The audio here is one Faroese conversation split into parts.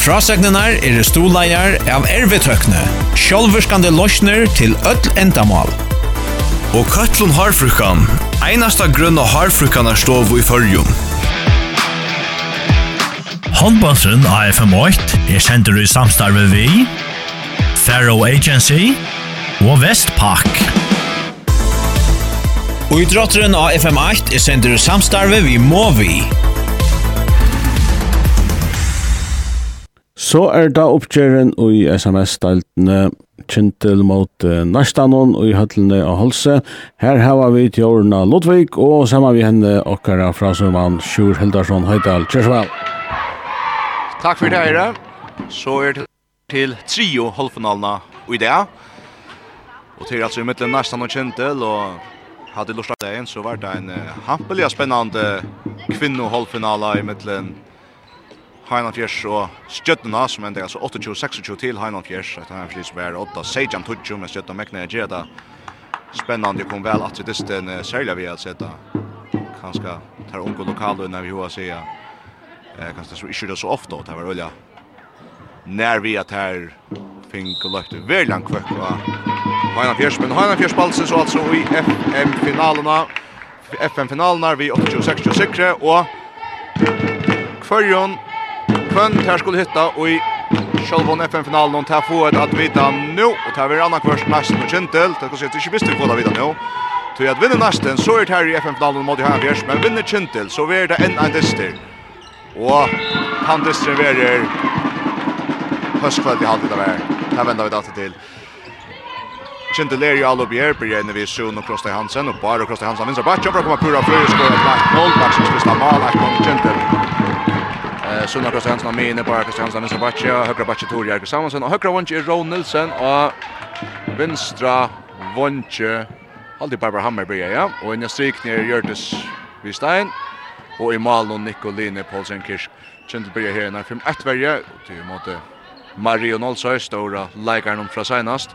Frasegnenar er stoleier av ervetøkne, sjálfurskande løsner til öll endamål. Og Køtlun Harfrukan, einasta grunn av Harfrukan er stov i fyrjum. Håndbåndsen AFM8 er sendur i samstarve vi, Faro Agency og Vestpak. Og idrotteren av FM8 er sendur i samstarve vi Movi. Så er da oppgjøren i SMS-steltene kjentil mot uh, Narstanon og i høttelene av Holse. Her har vi til Jorna Lodvig og sammen vi henne okkara fra som vann Sjur Hildarsson Høydal. vel. Takk for det, Eire. Så er det til trio halvfinalene i det. Og til altså i midten Narstanon kjentil og hadde lort av dagen så var det en uh, hampelig og spennende kvinno-halvfinale i midten Heinan Fjers og Stjøttena, som ender altså 28-26 til Heinan Fjers. Etter er flis vær 8, Sejan Tudjo, men Stjøttena Mekne gjør det spennende. Kom vel at det er en særlig vi har sett. Kanskje tar unge lokaler når vi har sett det. Kanskje så ikke det så ofte, og det var øye. Når vi at her fink og løkte veldig langt kvøk av Heinan Fjers. Men Heinan Fjers balsen så altså i FM-finalene. FM-finalene er vi 28-26 og Kvørjon kvön her skulle hitta och i Sjølvån FN-finalen och ta få et at vita nu och ta vera annan kvørst næsten og kjentel det skal si at vi visste vad få vita nu. til at vinna næsten så er det her i FN-finalen mot Johan Bjørs men vinner Kintel, så er det enn en dister og han dister verer høstkveld i halvdita vær her vender vi det alltid til. Kjentel er jo alle bjer, blir gjerne vi Sun og Krosta Hansen, og bare Krosta Hansen vinner bakken for å komme pura frøy, skår et lagt mål, Maxim Spista mål, Mal, Ekman Kintel. Eh Sunna Kristiansen har minne på Kristiansen som batcha, högra batcha Tor Jörgen Samuelsson och högra vånche Ron Nilsson och vänstra vånche Aldi Barbara Hammerberg ja och en strik ner Jörtes Vistein och i mål och Nicoline Paulsen Kirsch. Kjentelberg här när 5-1 värje till mot Mario Nolsøy, stora leikaren om fra senast.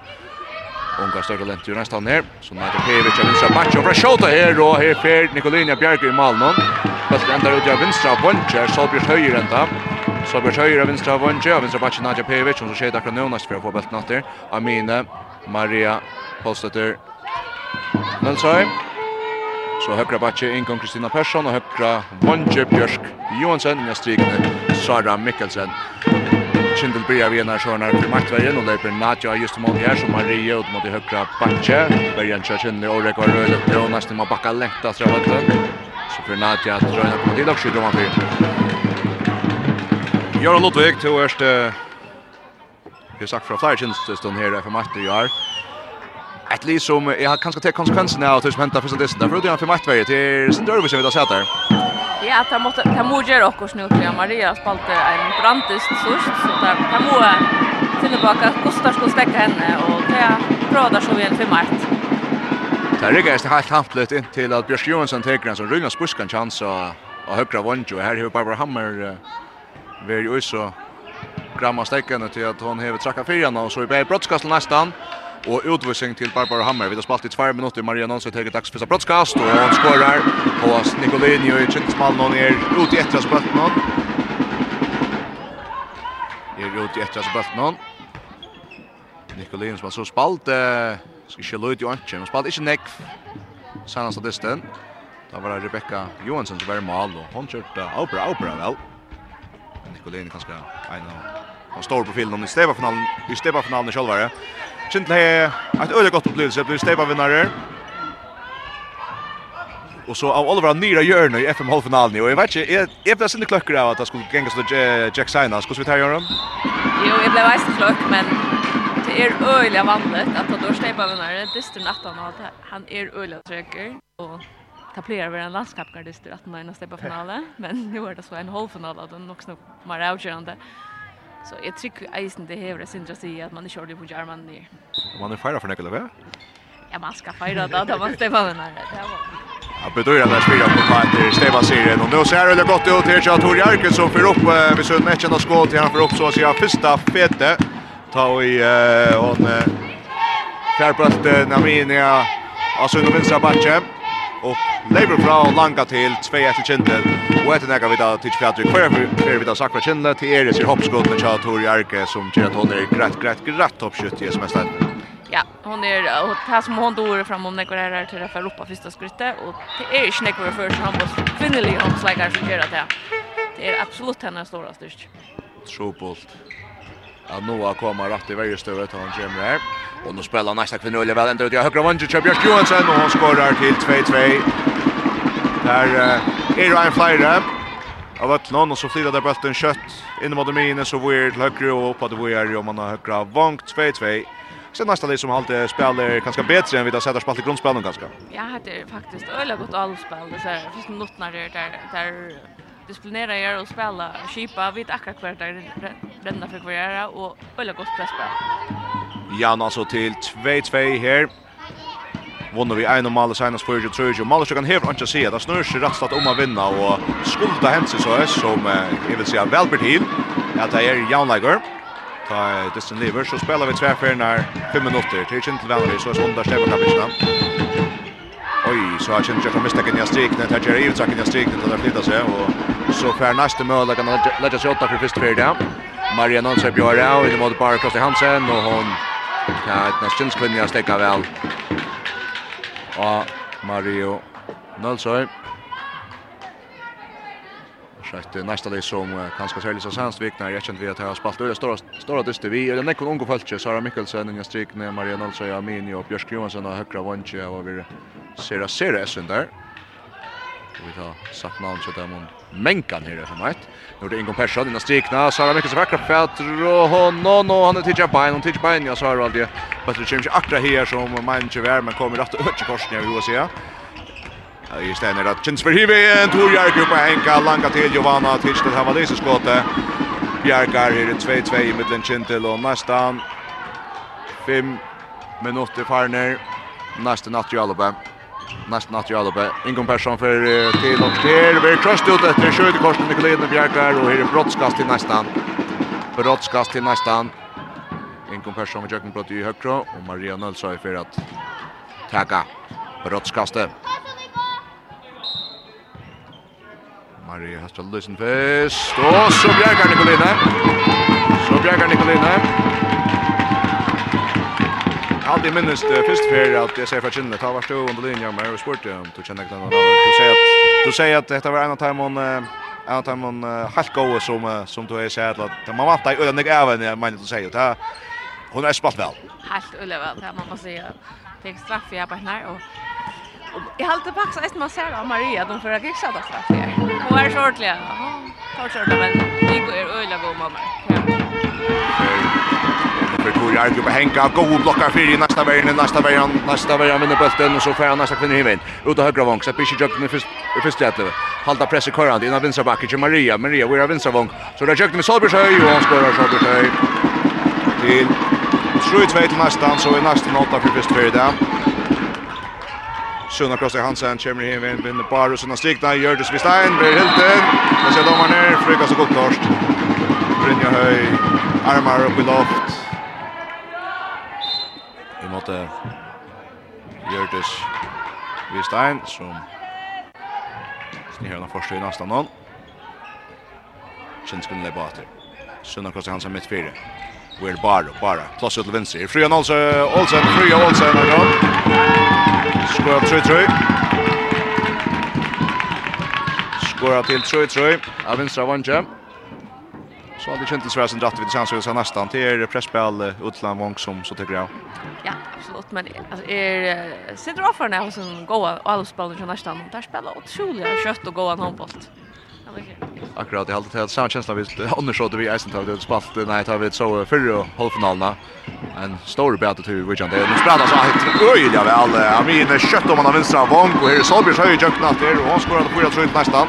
Unga større lente jo nästan her. Så Nader Pevic er vinstra match over a shota her, og her Per Nikolina Bjerke i Malmö. Stentar ut av vinstra av Bonche, Solbjørs høyre enda. Solbjørs høyre av vinstra av Bonche, av vinstra bakken Nadja Pevic, som så skjer akkurat nå næst for å få belten natter. Amine, Maria, Polstetter, Nønsøy. Så høyre bakken innkom Kristina Persson, og høyre Bonche, Bjørsk Johansen, og strikene Sara Mikkelsen. Kindel byrjar vi när såna för maktvägen och löper Nadja just mot här som Maria ut mot högra backe. Börjar köra Kindel och rekar röda på nästan man backar längt att dra vatten. Så för Nadja att röna på till och skjuter man för. Göran Lottvik till erst Jag sagt från flyer syns här för Matte år. Att least som jag har kanske tagit konsekvenserna av det som hänt för distans. För det är för Matte till Störvis som vi har sett där. Ja, det han måste han måste göra också nu till Maria spalte en brantist sust så där han måste tillbaka kostar skulle stäcka henne och det är bra så väl för Matte. Det rigger det helt hamtlet inn til at Bjørk Johansson teker en sånn Runas spuskan chans og, og høyre vondjo. Her har Barbara Hammer vært jo så gramma stekkene til at hon har trakka fyrjana og så i bare brottskastel nestan og utvisning til Barbara Hammer. Vi har spalt i tvær minutter. Maria Nonsson teker dags første brottskast og hon skårar. på Nicolini og i kjentesmannen hon er ute i etter av spølten hon. Er ute i etter av spølten. Nicolini som har så spalt. Eh, Skal ikke løyde jo ikke, men spalte ikke nekv. Sanna statisten. Då var det Rebecca Johansson som var mål och hon körde opera, opera väl. Nicolini kanskje en av står på filmen i Steva-finalen, i Steva-finalen i Kjølvære. Kjentlig ett et øyelig godt opplevelse, blir Steva vinnare. Og så av Oliver Nyra Jørne i FM halvfinalen og jeg vet ikke, jeg, jeg ble sinne kløkker av at det skulle gengast til Jack Seinas. Hvordan vi du ta, Jørgen? Jo, jeg ble veist kløkk, men er øyelig vanligt at han dår steibavinnare, dyster natten og at han er øyelig trøkker, og det pleier å være en landskapgardister at han er en steibafinale, men nu er det så en halvfinale, og det er nok snakk mer avgjørende. Så jeg trykker eisen det hever, jeg synes jeg sier at man ikke ordentlig på Gjermann nye. Man er feira for nekkel av det? Ja, man skal feira da, da man steibavinnare, det var Ja, bedöra där spelar på kant i Stefan Siren och nu ser det gott ut här så Tor Jarkelsson för upp vid Sundmächen och skål till han för upp så att säga första fete ta i hon fjärrbrösten Aminia alltså under vänstra backen och Lever bra langa till 2-1 till Kindle. Och ett näka vidare till Patrik Kvar för vidare sakra Kindle till Eris i hoppskott med Chator Jarke som gör att hon är grätt, grätt, rätt toppskytt i sms Ja, hon är och här som hon då fram om några är till för Europa första skrittet och det är ju snack för första han måste finally hon slagar för göra det. Det är absolut hennes stora styrka. Tropult. Ja, Noah kommer rätt i varje stövet han kommer här. Och nu spelar nästa kvinnulle väl ända ut i högra vänster till Björk Johansson och hon skorar till 2-2. Där uh, är Ryan Flyer av Ötlån och så flyttar där bulten kött in mot minen så vi till högre och uppåt vi är om man har högra vank 2-2. Sen nästa det som alltid spelar ganska bättre än vi har sett att spela grundspelen ganska. Ja, det är faktiskt öliga gott allspel. Det är först notnar där där disciplinera er och spela skipa vid akka kvart där renna for kvar og ølla godt presspel. Jan alltså till 2-2 här. Vunner vi en og senast för på Jørgen Trøyge. Malle kan här inte se, det snør seg rett om att vinna och skulda hensi så är som, jag vill säga velbert hin, at det är Jan Lager. Ta Dustin lever, så spelar vi tverferien när 5 minuter. Till kjent til så är sånn der Stefan Kappinsna. Oj, så har Kjensjö som mista kan jag strikna, tar Jerry ut så kan jag strikna till att flytta sig och så för nästa mål kan lägga sig åtta för första fjärde. Maria Nonsson bjöd av i mot bara Kosti Hansen och hon kan ett nästan skulle jag stäcka väl. Och Mario Nonsson Så att nästa det som kanske särskilt så Sandsvik när jag känner vi att jag spalt det stora stora dyster vi är den ekon unga folk Sara Mikkelsen och Strik med Maria Nolsson och Amini och Björk Johansson och högra Vanche och vi ser ser det sen där. Vi tar sagt namn så där man mänkan här för mig. Nu det Ingon Persson innan strikna Sara Mikkelsen vackra fötter och hon no han är till Japan och till Japan jag sa aldrig. Men det känns akra här som man inte värmen kommer att öka korsningen vi vill se. Ja, i stedet at Kinsberg hiver en Tor Jarkup og Henka langa til Giovanna til stedet hava disse skåte. Bjarkar her i 2-2 i middelen Kjentil, og nästan 5 minutter farner. Nästa natt i Alupe. Nästa natt i Alupe. Ingen Persson för til och til, Vi er tröst ut efter Sjödekorsen Nikolin och Bjarkar och her är brottskast till nästan. Brottskast till nästan. Ingen Persson med Jøkken brott i högra och Maria Nølsøy for at taka brottskastet. Marie Ari Hastralisen fest. Og så bjergar Nikoline. Så bjergar Nikoline. Aldri minnes det første fer at jeg ser fra kinnene, ta varst du under linja med og spurt om du kjenner ikke den Du sier at, du sier at dette var en av timon, en av timon helt gode som, som du har sett, at man vant deg øyne ikke av enn jeg mener du sier, hun er spalt vel. Helt øyne vel, det man må si. Det er straff i arbeidene, og Jag har alltid faktiskt ett man ser av Maria, de förra gick så för här. Hon är så ordentlig. Ja, tar sig ordentligt, men vi går öliga god mamma. För går ju alltid på Henka, god blockar för i nästa vägen, nästa vägen, nästa vägen vinner bulten och så får han nästa kvinna himmel. Ut och högra vång, så blir det med först jätte. Halta press i körande, innan vinsterbacken till Maria, Maria, vi har vinstervång. Så där jökte med Solbergshöj och han skorar Solbergshöj. Till 3-2 till nästan, så är nästan 8 för först för idag. Sjøna Krosse Hansen kommer inn ved en bare Sjøna Stigna, Gjørdes Vistein, blir hilden. Jag ser dommeren ned, flygas gott torst. Brynja höj, armar upp i loft. I måte Gjørdes Vistein, som snihøyna forstøy nesten noen. Kjenskun lepa atter. Sjøna Krosse Hansen mitt fyra. Vi är bara. Plass ut till venstre. Fria Olsen, Olsen, Fria Olsen. Olsen. Skora 3-3. Skora till 3-3. Av vänstra vantje. Så hade kjent tilsvär som dratt vid chans att nästan till er pressspel utland vång som så tycker jag. Ja, absolut men alltså är sitter offerna hos en goa och alla spelar nästan. Där spelar otroligt kött och goa en handboll. Akkurat, jag hade tagit samma känsla vid Anders vi vid Eisen vi spalt när tar vi så förra halvfinalerna. En stor bättre tur vid Jan. Det spelar så helt öjliga väl. Amin kött om man har vänstra vång och här är Solbjörns höj jöknat där och han skorade på jag tror nästan.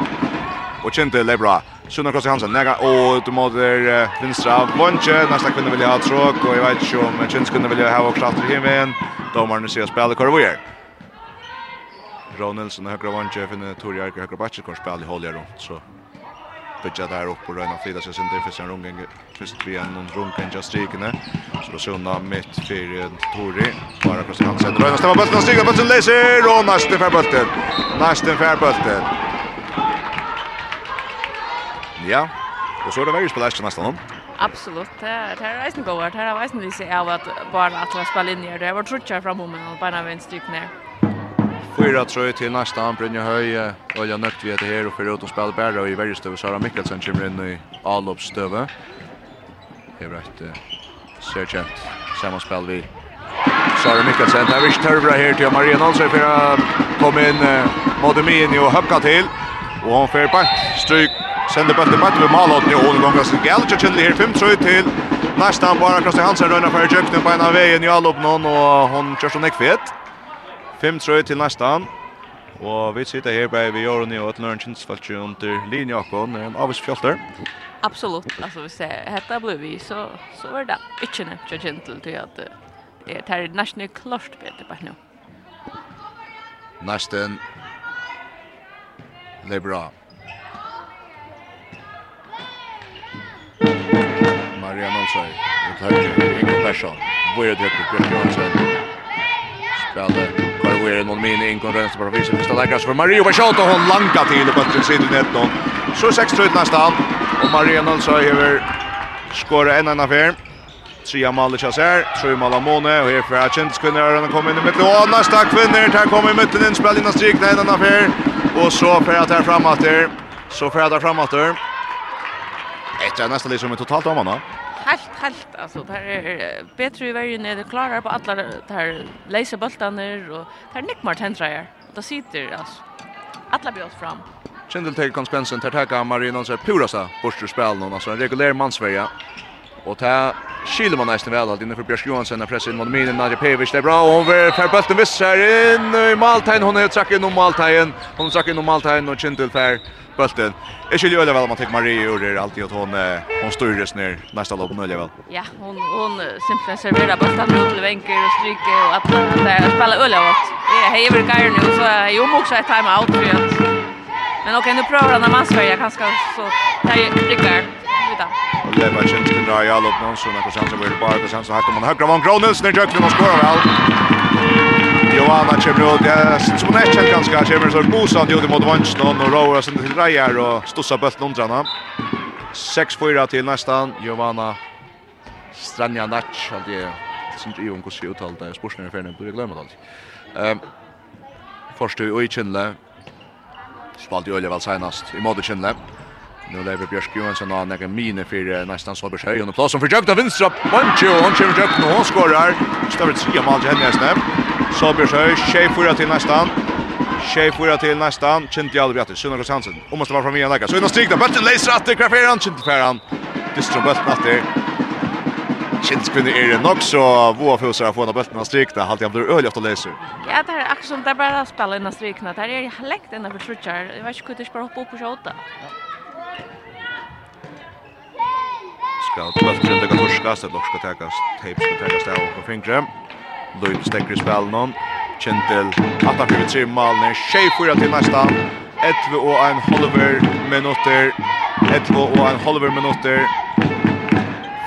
Och kände Lebra. Sunna Krosse Hansen nega, og du måste vänstra vånche nästa kunde vilja ha tråk och jag vet ikke om Chins kunde vilja ha och krafter hem igen. Domaren ser spelet kvar vad gör. Ronaldson högra vånche finner Torjark högra backen kvar spel i håll runt så bygga där upp och röna flida sig sin för en rungen först vi en någon rungen just strikene så då sjunna mitt för Tori. Bara kross han sätt röna stämma bulten stiga bulten läser och nästa för bulten nästa för bulten Ja och så är det väl på lästen nästan Absolut. Det är det är isen går. Det är isen vi ser av att bara att spela in i Det. Var trutchar framom och bara vänster styck ner fyra tror till nästa han Brynja höj och jag nökt vi det här och för ut och spela bättre och i varje stöv Sara Mikkelsen kommer in i allopstöve. Det är rätt sergeant samma spel vi Sara Mikkelsen där vi törvra här till Maria Nolse för att komma in Modemini och höcka till och hon får bara stryk Sender bøtten bøtten ved Malhotten i Ålen Gongas Gjeldt kjentlig her 5-3 til nästan bara krossa Hansen røyna for i på en av veien i någon og hon kör så ikke fett. 5 trøy til nestan. Og vi sitter her bare ved Jorunni og Øtlen Ørnsens falt jo under linje akkon, en avvis fjolter. Absolutt, altså hvis jeg hette ble vi, så, så var det ikke nevnt jo gentil til at det er nesten klart bedre bare nå. Nesten. Det er bra. Maria Nonsøy, ut høyre, Ingo Persson, hvor er det høyre, Bjørn Jørgensen, spiller nu är det någon min inkom Rönns bara visar första läggas för Mario Pachotto hon langa till på sin sida net då. Så 6-3 nästan och Mario alltså över skora en annan affär. Tria mål i Chaser, tre mål av Mone och här för att Achen skulle Rönn kommer in i mitten och nästa kvinner här kommer i mitten in spel innan strik en annan affär och så för att här framåt där så för att framåt där. Ett nästa liksom totalt om honom helt helt alltså där är bättre i världen när det klarar på alla där läser bollarna och där nick Martin Dreyer. Det sitter alltså. Alla bjöd fram. Kendall tar konsekvensen tar ta Marino så pura så borster spel någon alltså en regulär mansväja. Och ta Skiler man nästan väl inne för Björk Johansson när pressen mot Minen Nadja Pevic det är bra hon vill för bulten viss här in i Maltain hon har track in om Maltain hon track in om Maltain och Chintel för bulten. Jag skulle ju väl man tar Marie och det alltid att hon hon styrs ner nästa lopp nu väl. Ja, hon hon simpelt serverar bulten mot vänker och stryker och att där spelar Ulla åt. Det är Hever Geir nu så är ju också ett time out för att Men okej, nu prövar han när man svärja kanske så där jag ryckar. Vi tar. Det var kjent til dra i all opp noen, så nekker Sansen blir bare, og Sansen hakker man høyre, man grå Nilsen i djøkken og skårer vel. Johanna kommer ut, ja, som hun er kjent ganske, kommer så bosant ut imot vannsnå, og Rauer sender til Reier og stussa bøtten undrarna. 6-4 til nästan, Johanna Stranja Natch alt jeg synes ikke om hvordan jeg uttalte spørsmålet i ferien, burde jeg glemme det alt. Forstøy og i Kjønle, Spalt i Øljevel senast, i måte Kjønle. Nu lever Björk Johansson av några mine för nästan så beskär under platsen för Jökta Vinstra. Poncho och han kör Jökta och han skårar. Stäver tre trea mål till hennes näm. Så beskär, tjej fyra till nästan. Tjej fyra till nästan. Kinti Albiati, Sunnar Sunna Hansen. Och måste vara från Mian Så innan strikna, Bötten läser att det kraffar han. Kinti Färran. Distron bötten att det. Kinti kvinner är det nog så våra fusar få en av bötten att strikna. Halt jag blir öljat och läser. Ja, det här är akkurat som det är bara att spela innan strikna. Det här är läckt innan för strutjar. Jag vet inte hur det ska hoppa upp och skjuta. Ja. skal bøltjen det kan torska så lokk ska tekast, tape ska tekast där og fingre. Løyv stekker i spel någon Kjentel att han fyrir tre mål när 6-4 till nästa 11 och en halver minuter 11 och en halver minuter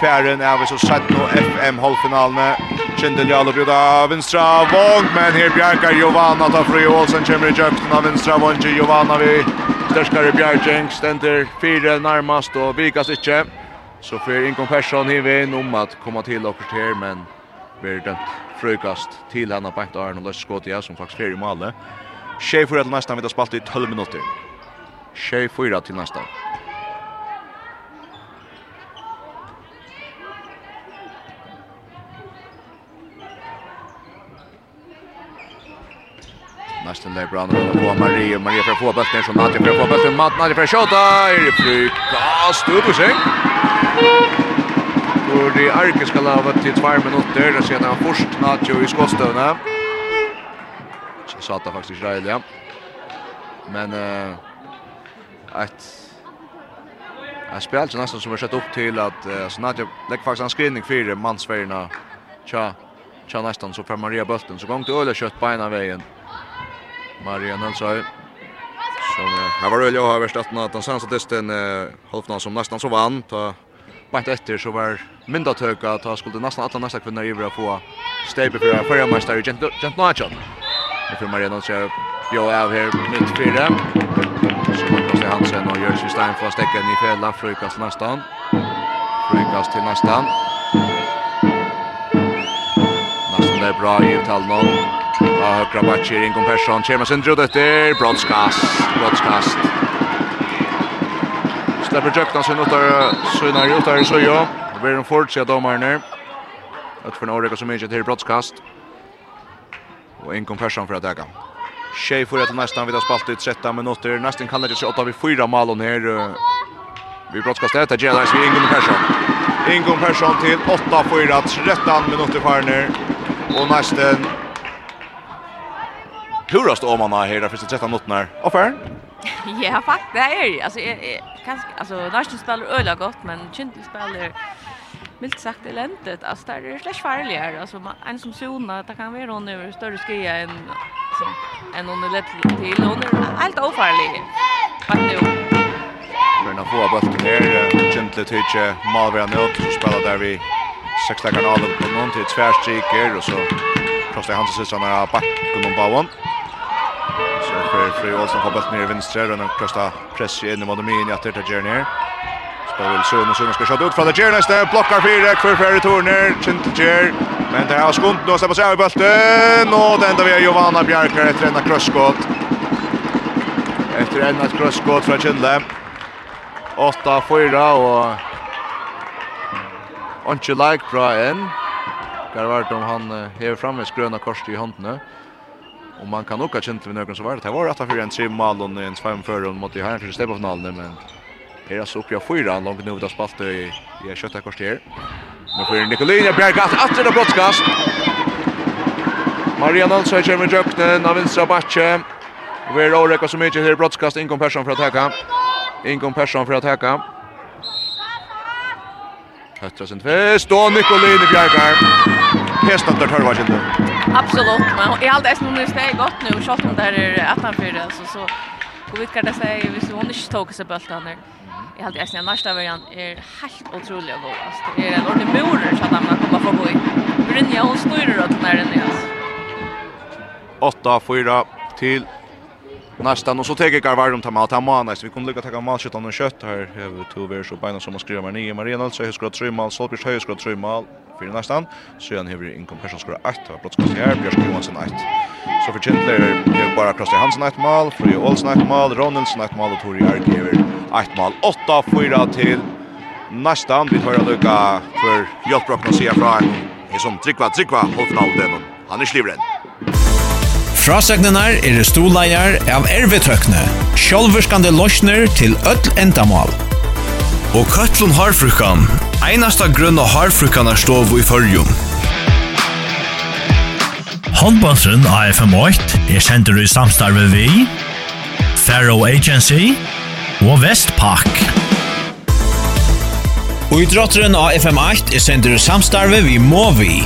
Färren är vi så sett nu FM halvfinalen Kjentil Jalo bryr av Vinstra Våg, men här bjerker Giovanna tar fri Olsen kommer i kjøpten av Vinstra vång Giovanna vi Störskare Bjarkjeng ständer fyra närmast och vikas ikke. Så för Ingon Persson i vän om att komma till och här men blir dömt frukast till henne på ett Arn och Lösskott ja, som faktiskt är i Malmö. Tjej fyra till nästan vi har spalt i 12 minuter. Tjej fyra till nästan. Nästan där bra när på Marie, Marie för att få bulten, så Nadja för att få bulten, Nadja för att skjuta, är det frukast, upp och sig. Hvor de Arke skal lave til 2 minutter, og siden han først Nacho i skåstøvne. Så satt han faktisk reil, ja. Men uh, et spelar ju nesten som er sett opp til at uh, så Nadia legger faktisk en screening for mannsvergene tja, tja nesten så per Maria Bølten. Så gong til Øle kjøtt beina veien. Maria Nølsøy. Som, uh, jeg var Øle og har vært at den seneste testen uh, halvfinalen som nesten så vann. Ta Bant efter så var mynda tök att ta skulle nästan alla nästa kvinnor i att få stäbe för förra mästare i Gent Nation. Det för Marianne så bjöd av här mitt fyra. Så man kan se Hansen och Jörs Stein att stäcka i fälla frukast nästan. Frukast till nästan. Nästan där bra i uttal noll. Ja, högra backen, Ingon Persson, Kjermasen, Drudötter, brottskast, brottskast. Släpper Jökna sin utar sina utar i Sujo. Vi är en fortsatt domaren här. Att för några som inte till brottskast. Och en kompression för att äga. Tjej får ett nästan vid spalt ut 13 minuter. Nästan kan det sig åtta vid fyra malon här. Vi brottskastet. Det gäller vi Ingun Persson. Ingun Persson till 8-4. 13 minuter kvar ner. Och nästan purast om man har här där första 13 minuterna. Och för? Ja, faktiskt det är det. Alltså jag kanske alltså Norge spelar öliga gott men Chinti spelar milt sagt eländigt. Alltså där är det slash farligare. Alltså man en som zona, det kan vara hon över större skia än som än hon är lätt till hon är helt ofarlig. Fast nu. Men när får bollen här gentle tycker Malvera Nöt som spelar där vi sexta kanalen på någon till tvärstriker och så Kostar Hansen sitter när backen om bawon för Frej Olsson har bollen ner i vänstra och den kastar press in i mot Domin i att ta Jerner. Spelar väl Sjöne Sjöne ska skjuta ut från Jerner där blockar fyra för Frej Turner Chint Jer. Men det har skunt då släpper sig av bollen och det enda vi har Giovanna Bjarkar efter en crossskott. Efter en crossskott från Kindle. 8-4 och Anche like bra en. Där vart om han hever fram med skröna korset i handen. Og man kan nok ha kjent till nøkken som var det. Det var rätt för en trim mål och en fem för och mot i här för stäppa finalen men her er altså oppi av fyra langt nu där spalt i i kötta kors här. Nu får Nikolina Bjergat, efter det broadcast. Maria Olsson kommer jökten av vänstra backe. Vi er Oreka som mykje här broadcast ingen person för att teka. Ingen person för att täcka. Höttra sin tvist och Nikolina Bjergat. Hästar tar var inte. Absolut, men jag har alltid nu steg gott nu och shot om där är att han för alltså så och vi kan det säga vi så hon inte tog sig bulten där. Jag har alltid nästa variant är helt otroligt god. Alltså det är en ordentlig mur så att man kommer få bo i. Brynja hon styr runt när den är. 8-4 till nästan och så tar jag Garvar ta mat hemma så vi kommer lycka ta mat utan en kött. Här över två ver så beina som man skriver med nio Maria Nilsson har skott tre mål Solbjörn har skott tre mål för nästan så han har in compression skott 8 och plötsligt här Björn Johansson 8 så för Chandler är bara Krosti Hansen 1 mål Fri Olsen 1 mål Ronaldson 1 mål och Tori Argever 1 mål 8 4 till nästan vi tar lucka för Jotbrock och ser från är som Trikva Trikva håll finalen han är slivren Frasegnenar er stoleier av ervetøkne, sjolverskande løsner til öll endamal. Og Køtlun Harfrukan, einasta grunn av Harfrukan er stov i fyrjum. Håndbåndsrund AFM8 er sender i samstarve vi, Faro Agency og Vestpak. Og idrotteren AFM8 er sender i samstarve vi Movi.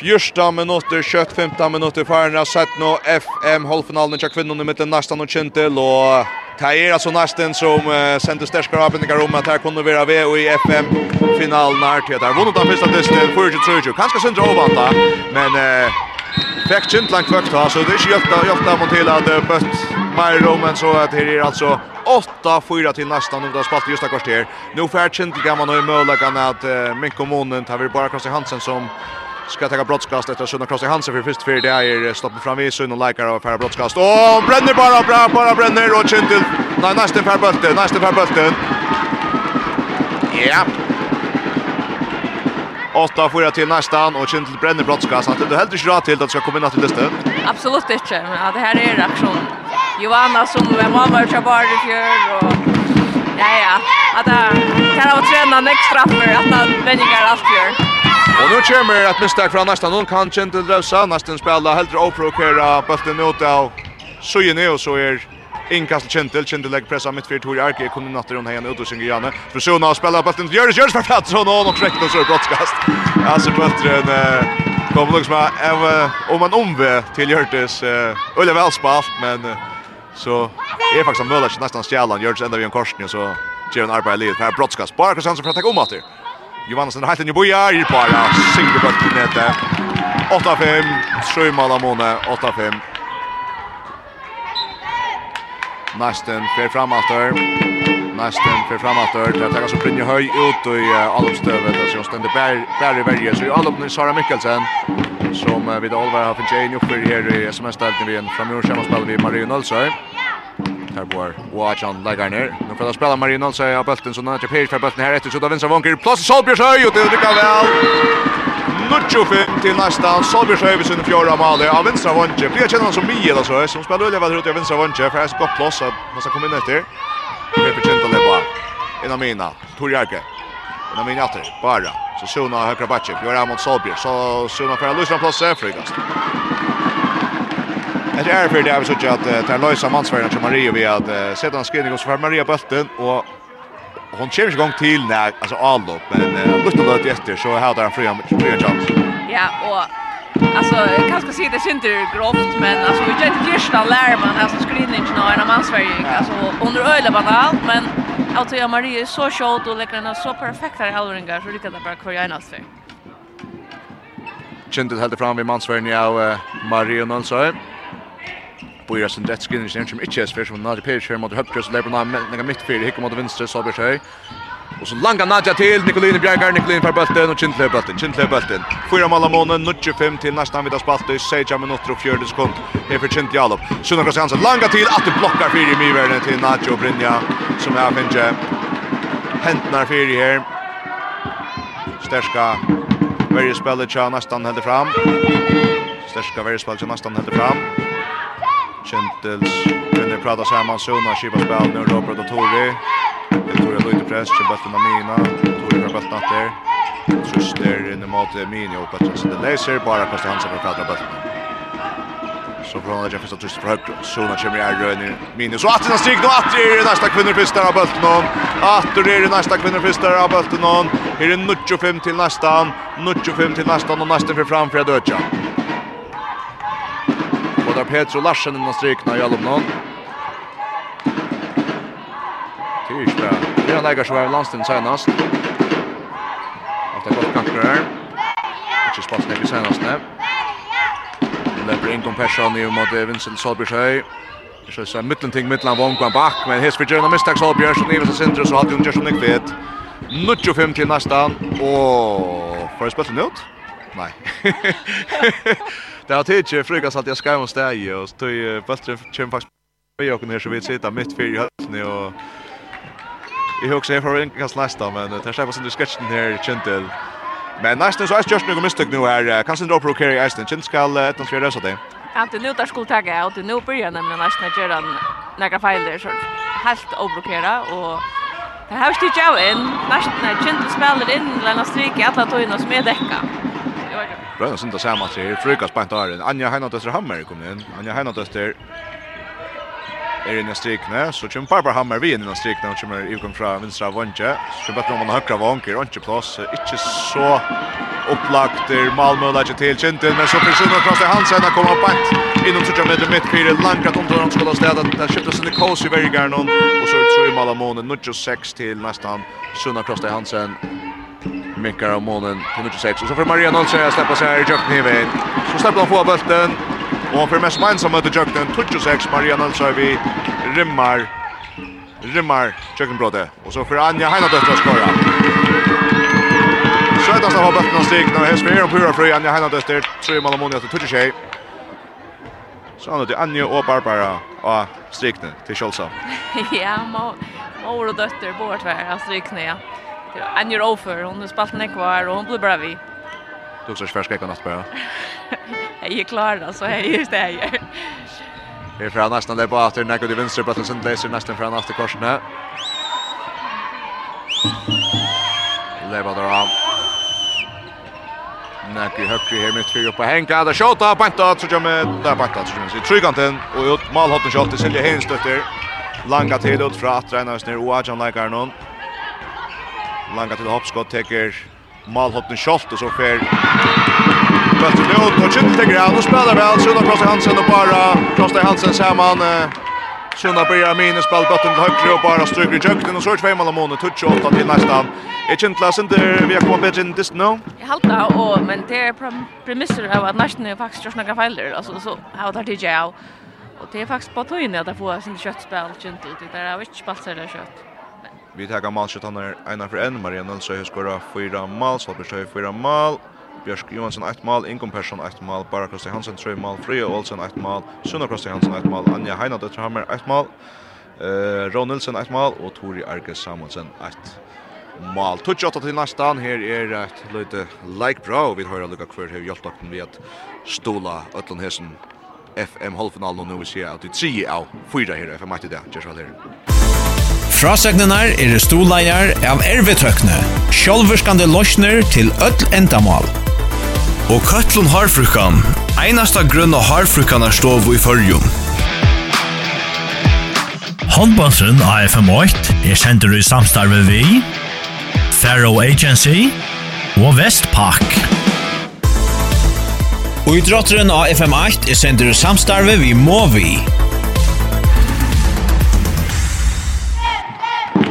Fyrsta minutter, kjøtt 15 minutter for har sett nå FM halvfinalen tja kvinnerne mitt nesten og kjentel og det er altså nesten som uh, sendte sterskere avbindingar om at her kunne være ved og i FM-finalen her til at her vunnet den første distan 40-30 kanskje sindra ovanta men uh, fikk kjentlang kvøkt da så det er ikke hjelpte, hjelpte man til at uh, bøtt mer om enn så at her er altså 8-4 til nästan om det spalt just ett kvarter. Nu färd kjentliga man har ju möjligheten att uh, min kommunen tar vi bara Kristian Hansen som Ska ta brottskast efter Sunna Cross i Hansen för först för det är stoppen fram i Sunna likar och färra brottskast. Och bränner bara bra bara bränner och Chintil. Nej nästan för bulten, nästan för bulten. Ja. Åtta fyra till nästan och Chintil bränner brottskast. Att det helt inte rätt till att det ska komma in till listan. Absolut inte. Men ja, det här är reaktion. Johanna som var mamma och Chabar i fjör och ja ja. Att det här var tränat extra för att han vänjer allt gör. Och nu kommer ett misstag från nästan någon kan Gentle Rosa nästan spela helt oprovera bulten ut av Sujene och så är Inkast Gentle Gentle lägger pressa mitt fyrt, Tori Arke kommer natten runt igen ut och synger Janne försöker att spela bulten till Jörs Jörs för Pettersson och någon räcker så brottskast. Alltså bulten kommer liksom av om man omve till Hjörtes Ulle väl men så är faktiskt möjligt nästan stjälan Jörs ända vid en korsning så Jevon Arpa arbete livet. Här brottskast. Bara kan sen så för att ta om att det. Johansson helt i boja, i bara singer bort til nete. 8-5, Sjøymala Måne, 8-5. Næsten fer fram aftur. Næsten fer fram aftur. Det er så brinner Høy ut i Alopstøvet. Det er så stendig bær i verje. Så i Alop Sara Mikkelsen. Som vid Olvar har finnet en oppfyr her i SMS-deltning vi en framgjord kjemmer spiller vi Marie Nølsøy. Her bor Wajan Lagarner. Nu får da spela Marino Olsen av bulten, så nå er det Peri for bulten här efter så da vinser Vonker. Plass Solbjørsøy, och det lykker väl. Nuttjo fem til nästan. Solbjørsøy ved sin fjärde mål. av vinstra Vonker. Blir kjenner som Mie, eller så som spelar Ulle Vadrut av vinstra Vonker, for jeg skal godt plass at man ska komma in efter. Det är kjent å leva. Inna mina, Tor Jarke. Inna mina åter. bara. Så Suna høyre bakke, Bjørn mot Solbjør. Så Suna får en løsning plass, Frigast. Det är för det har vi så att det är Loisa Mansvärden till Maria vi att sätta en skrivning och så får Maria bulten och hon kommer igång till när alltså allop men lust att det efter så har där en fria fria chans. Ja och Alltså jag kan ska se det synd det grovt men alltså vi gör det första lärman alltså screening när en man Sverige alltså under öle banal men alltså jag Maria är så short och lägger så perfekta halvringar så det kan bara kvar en för. Kjentet helt fram vid mansverden av Marie Nonsøy. Boira sin rett skrinnings som ikke er sfer som Nadja Peric her mot Høpkjøs og Leibron Nega mitt fyrir hikker mot vinstre Sabers høy. Og så langa Nadja til Nikoline Bjergar Nikoline for bølten og Kintle bølten Kintle bølten. Fyra mål av månen 25 til nesten vidda spalt i 6 minutter og 40 sekund. Her for Kintle Jalop Sunna Kroos Hansen langa til at du blokkar fyrir i myverne til Nadja og Brynja som er finnje hentnar fyrir her. Sterska Verje spellet tja nästan fram. Sterska verje spellet tja nästan helde fram. Kjentels kunde prata samman Suna, Kipa spel nu Robert och Tori. Det tror jag lite press, till bulten av Mina, Tori har bulten att där. Truster inne mot Mini och bulten så det läser, bara Kosta Hansen för att prata bulten. Så från han lägga första truster för högt, Suna kommer i ärrön Mini. Så att den stryk nu, att det är nästa kvinnor av bulten hon. Att det är nästa kvinnor av bulten hon. Här är 95 till nästan, 95 till nästan och nästan för framför Dödjan spelar Petro Larsen innan strykna i Alumnon. Tyrsberg. Det är lägger som är landstiden senast. Efter gott kanter här. Inte spats ner i senast nu. Leper in Compassion i mot Vincent Solbjørshøy. Det så så mitten ting mittan vång på back men his för en misstag Solbjørg som lever så centrum så hade hon just nick vet. Nucho fem till nästa och får spelet ut? Nej. Det har tid tidsi frukast alltid jag skajvån steg och tog bultren kommer faktiskt vi åker ner så vi sitter mitt fyra i höllni och Jag hugger sig för en kast nästa men det släpps sin sketchen här Chintel. Men nästan så är just nu misstag nu är kanske inte uppror carry Iceland. Chintel ska ett antal rösa det. Ja, Att nu där skulle tagga ut nu börjar nämligen nästan göra några fejler så helt upprokera och Det här styrt jag in. Nästan när Chintel spelar in, lämnar stryk i alla tojna som är däcka. Brønna synda sama til Frukas bant Arin. Anja Heinadøster Hammer kom inn. Anja Heinadøster er inn i strikene, så kommer Barbara Hammer vi inn i strikene, og kommer ivkom fra vinstra vondje. Så bøtter om han høkra vonker, og ikke plass, ikke så opplagter Malmö legger til Kintin, men så personer fra til Hansen har kommet bant innom sørja meter midt fire, langt om til han skulle ha stedet, der skiftet sin kås i vergeren, og så er det 3 mål av månen, 6 til nesten Sunna til Hansen, minkar av månen på 96. Och så får Maria Nolse att släppa sig här i Jökten i vägen. Så släpper han få bulten. Och för mest minst som möter Jökten, 26 Maria Nolse vi rimmar. Rimmar Jöktenbrottet. Och så får Anja Heinadötter att skora. Södast av bulten av stig. När häst för och pura fri Anja Heinadötter. Tre mål av månen till 26. Så han till Anja och Barbara och strikne till Kjolsa. ja, mor och dötter bort var av strikne, ja. And you're over. Hon har spalt nekvar och hon blir bra vi. Du också färska kan något bara. Jag är klar alltså. Jag är just det jag Vi får nästan där på att det nekvar till vänster på att sen läser nästan från efter korsen här. Leva där av. Nekvar högre här med två upp på Henka. Där skjuter Panta så jag med där Panta så jag. Tryganten och ut mål hotten skjuter Silje Henstötter. Langa till ut från att träna oss ner och Ajan Lekarnon. Langa til hoppskott teker Malhotten Scholt og så fer Bøtter nu ut på Kjøttel til Gran og spiller vel Sunna Krosta Hansen og bara Krosta Hansen saman Sunna börjar minus ball bøtten til høyre og bara stryker i kjøkken og så er tvei mal måne touch åtta til nästan Er Kjøntla Sinder vi har kommet bedre inn dist nå? Jeg halda og men det er premisser av at Narsene faktisk gjør snakka feiler altså så har det DJ av Og det er faktisk på tøyne at jeg får sin kjøttspill kjøntel, det er jo ikke spalt særlig kjøtt. Vi tar målskyttarna ena för en. Maria Nilsson har skorat fyra mål. Salberg har fyra mål. Björk Johansson ett mål, Inkom Persson ett mål, Bara Krosti Hansen tre mål, Frøya Olsen ett mål, Sunna Krosti Hansen ett mål, Anja Heina Døtterhammer ett mål, eh, Ron Nilsson ett mål och Tori Arke Samuelsen ett mål. Touch 28 til nästan här är ett lite like bra, og vi høyre lukka hver hjälpt hjelptakten vi att stola Øtland Hessen FM-halvfinalen, og nå vi ser att det tre av fyra här FM-8 i dag, Gjersvall her. Frasøgnenar er stoleier av ervetøkne, sjolverskande løsner til öll endamal. Og Køtlun Harfrukan, einasta grunn av Harfrukan er stov i fyrjum. av FM8 er sender i samstarve vi, Faro Agency og Vestpak. Og idrotteren av FM8 er sender i samstarve vi Movi.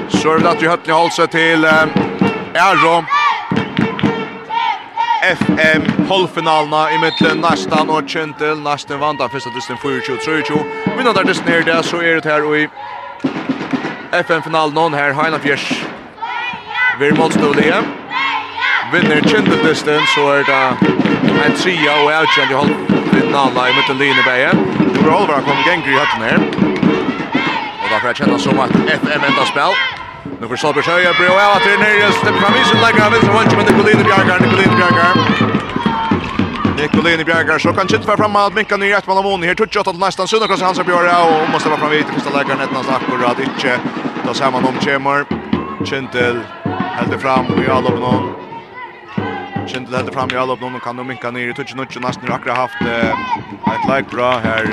Så er det at vi høttene holder seg til Ero. FM halvfinalna i mittlen nästan och Kentel nästan vann där första dysten 4-2-3-2. Vinner där dysten ner där så är det här och i FM-finalen någon här Heina Fjärs. Vi är motstående Vinner Kentel dysten så är det en tria och outkänd i halvfinalna i mittlen Lineberg. Bra Oliver kommer gänger i hötten här. Och därför känner som att FM enda spel. Nu får Solberg Sjöja blir av att det är nere just framisen lägger han vinstra vantje men Nicolini Bjargar, Nicolini Bjargar. Nicolini Bjargar så kan inte vara framme att minka ner ett mål av Moni. Här touch åt nästan Sunderkross Hansa Björja och måste vara fram vid första läggaren ett nästan akkurat inte. Då ser man om Kemmer. Kintel hällde fram i allop någon. Kintel hällde fram i allop någon kan nu minka ner i touch nu nästan akkurat haft ett like bra här.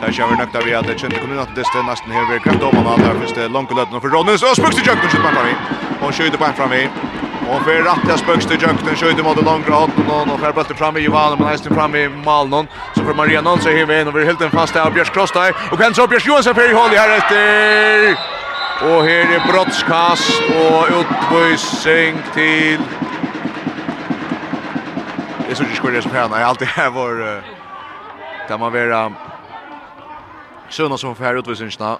Där kör vi nökta vi att det kände kommunen att det står nästan här vid kräft om att där finns det långt lödden för Ronny. Så spöks till Jönkten skjuter man fram i. Och skjuter på en fram i. Och för rätt jag spöks till Jönkten skjuter mot den långa hatten och och för bollen fram i Johan men nästan fram i Malnon så för Maria Nån så här vi in och vi helt en fast där Björk Kross där och kan så Björk Johansson för i håll här efter. Och här är brottskast och utvisning till Det Jag såg ju skor det som här. Jag alltid här var där man var Søna som får utvisningsna.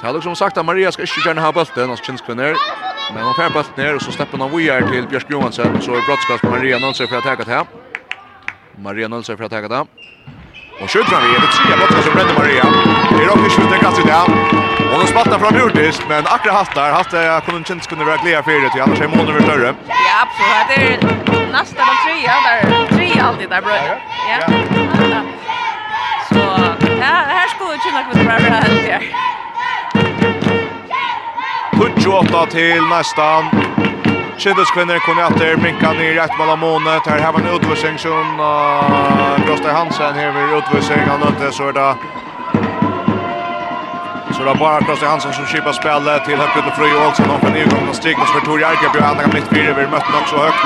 Det har liksom sagt at Maria skal ikke gjerne ha bulten altså kjenskvinner. Men hon får bulten ner og så slipper hon VR til Bjørsk Johansen, og så er brottskast på Maria Nølser for å teka det. Maria Nølser for å teka det. Og skjøt fram vi, det tre brottskast som brenner Maria. Det er også ikke det kastet det. Og hun spalter fram Hjortis, men akkurat hatt der, hatt det kunne kjenskvinner være glede for det, til annars er måneder vært større. Ja, absolutt. Det er nästan de tre, ja. Det er tre alltid der, bror. Ja. Ja, her skulle kynna kvitt bra bra helt her. Tutsi åtta til nästan. Kiddes kvinner kom efter, minka ner rätt mellan månet. Här har vi en utvisning som uh, Gustav Hansen här vid utvisning. Han inte så det Så det är bara Gustav Hansen som skipar spelet till högt ut och Fröj Olsson. Hon får nedgången och stigmas för Tori Arkeby. Han har mitt fyra vid mötten också högt.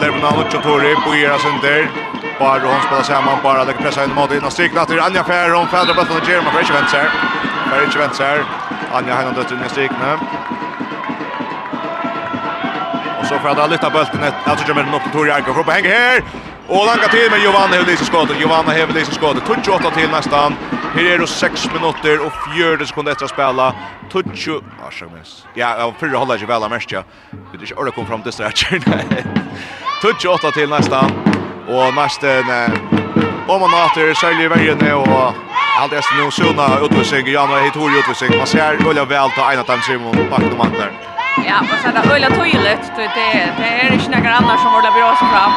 Lervna och Tori på era synder. Bar och hon spelar samman bara lägger pressa in mot in och strikna till Anja Fär hon Fädra Bötton och Jeremy Fresh vänts här. Fresh vänts här. Anja Heinon dött in i strikna. Och så får jag lyfta bulten ett alltså kommer den upp till Torjak och hoppa hänger här. Och langa till med Giovanna Hevlis skott. Giovanna Hevlis skott. 28 till nästan. Här är det 6 minuter och 4 sekunder efter att spela. Tutsch... Ja, så sjömmes. Ja, jag förra håller inte väl av mest, ja. Det är inte ordet kom fram till strax. Tutsju 8 till nästan. Og nesten om man hater særlig vergene og alt er noen sunna utvisning, Jan og Heitori utvisning. Man ser øyla vel til Einar Tam Simon bakken om andre. Ja, man ser det øyla tøylet, det, det er ikke noen annar som øyla bra som fram.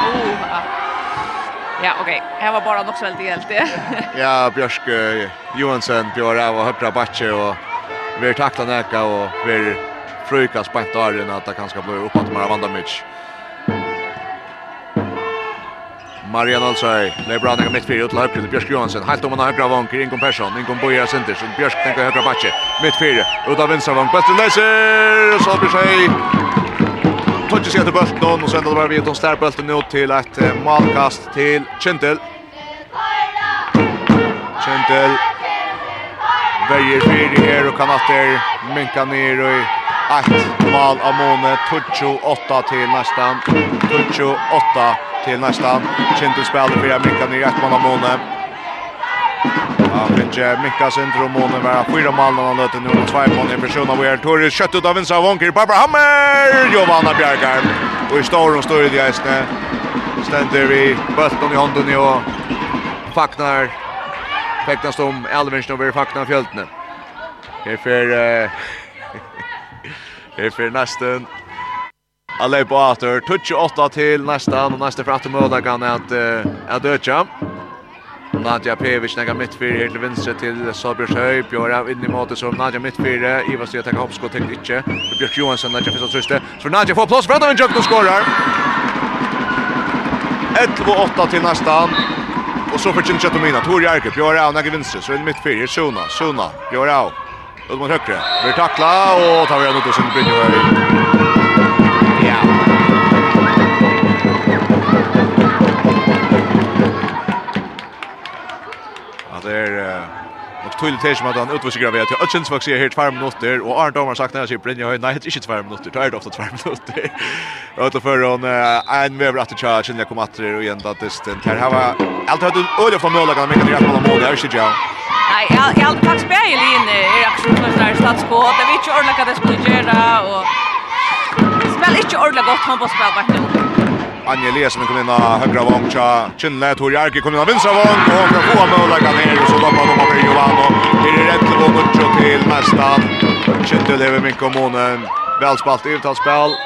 Ja, okej. Okay. Var bara nog så väldigt helt det. ja, Björk Johansson, Björk och Höpra Backe och vi takla näka och vi frukar spänt där att det kanske blir uppåt med Amanda Mitch. Marian Olsøy, Lebron er mitt fire til høyre til Bjørsk Johansen. Helt om han har høyre vanker, Ingon Persson, Ingon Bojer Sinters, og Bjørsk tenker høyre bakke. Mitt fire, ut av venstre vank, Bøsten Leiser, og så blir seg Tøtje seg til Bølten, og så enda det bare vidt om Stærbølten ut til et malkast til Kjentil. Kjentil veier fire her, og kan atter minka ned og ett mål av Måne, Tuccio 8 till nästan, Tuccio 8 till nästan, Kintu spelar fyra mycket ner ett mål av Måne. Ja, Finche, Mikka syndrom Måne var fyra mål när han löter nu och två mål i person av Weir Torres, kött ut av Vinsa Wonker, Barbara Hammer, Giovanna Bjergar, och i Storum står det i Eisne, ständer vi bulten i hånden och faknar, Fektas om Elvinsen over vi faknar fjöltene. Här för... Uh, Her for nesten. Alle på atter. Tutsi åtta til nesten, og nesten for at møda kan at at øtja. Nadja Pevic nega mittfyrir her til vinstre til Sabjørs Høy. Bjørn av inn i måte som Nadja mittfyrir. Ivar sier tekka hoppskå tenkt ikkje. Bjørk Johansson, Nadja fyrst og sørste. Så Nadja får plass, Brandavin Jøkno skorar. 11-8 til nesten. Og så fyrir Kjentjatomina. Tor Jerke, Bjørn av nega vinstre. Så inn mittfyrir, Sona, Sona, Bjørn av, ut mot högre. Blir tackla och tar vi en ut och här. Ja. Ja, det är Och tydligt här som att han utvisar vi till Ötsens vaxi här 2 minuter och Arne Domar sagt när jag sig Brynja här. nej det är inte 2 minuter det är det ofta 2 minuter. Och då för hon en väver att charge när jag kommer att det och ända till den här har allt hade öliga förmåga men kan är att man mål där så jag. Nei, jeg, jeg hadde faktisk bare i linje i aksjonen der statskå, at jeg vet ikke ordentlig hva det skulle gjøre, og spiller ikke ordentlig godt håndballspill på etter. Anja Eliasen kom inn av høyre vong, tja Kinle, Tor Arke kom inn av vinstra vong, og hun kan få av møllegga ned, og så loppa han om Johan, Jovano, her er rett og nuttjo til mestan, Kinle lever min og månen, velspalt i uttalsspill,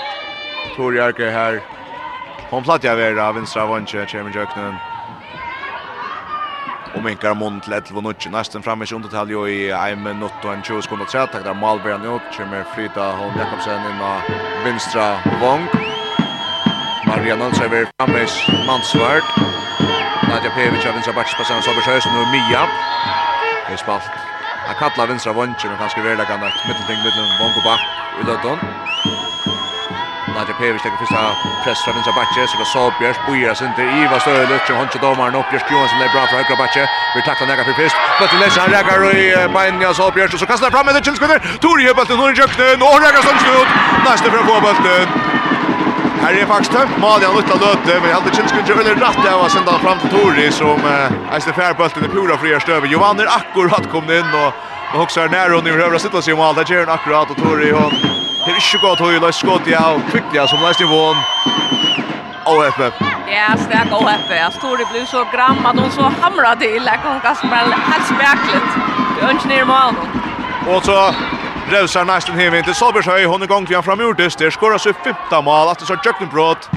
Tori Arke her, hun platt jeg vera vinstra vong, tja Kjermin Och minkar mån till ett och Nästan framme i undertal ju i en minut och en 20 sekunder tre. Tack där Malberg nu upp. Kommer Frida Holm Jakobsen in av vinstra vång. Maria Mariana är framme i Mansvärd. Nadja Pevic har vinstra backspassan så besöks nu Mia. Det är spalt. Han kallar vinstra vång men kanske väl kan ett mittelting mellan vång och back i London. Nadja Pevic tekur fyrsta press från vinstra backe. Så det Solbjörns bojas inte. Iva Störe Lutchen har inte domaren upp. Björns Johansson är bra för högra backe. Vi tacklar nega för fyrst. Bötte lesa han räkar i beinen av Solbjörns. Och så kastar fram med Lutchen skvinner. Tori gör bulten. Hon räkar Nu har räkar som skut. Nästa för att få bulten. Här är faktiskt tömt Malian utan løte, Men jeg hade Kilskund gör väldigt rätt där och sända fram til Tori som uh, eiste færbølten i pura fria støve. Johan er akkurat kommet inn, og, og också är nära hon i övriga sitter sig i mål. Där gör hon akkurat og Tori hon Det er ikke godt høy, løs skott, ja, og kvickliga som løs nivån. Åheppe. Ja, sterk åheppe. Jeg tror det blir så gram at hun så hamra til, jeg kan ikke spille helt speklet. Det er ikke nere med Og så Revsar nästan hevin till Sobershöj. Hon är gång till han framur till Det Skorar sig femta mål. Att det så Jöknenbrott.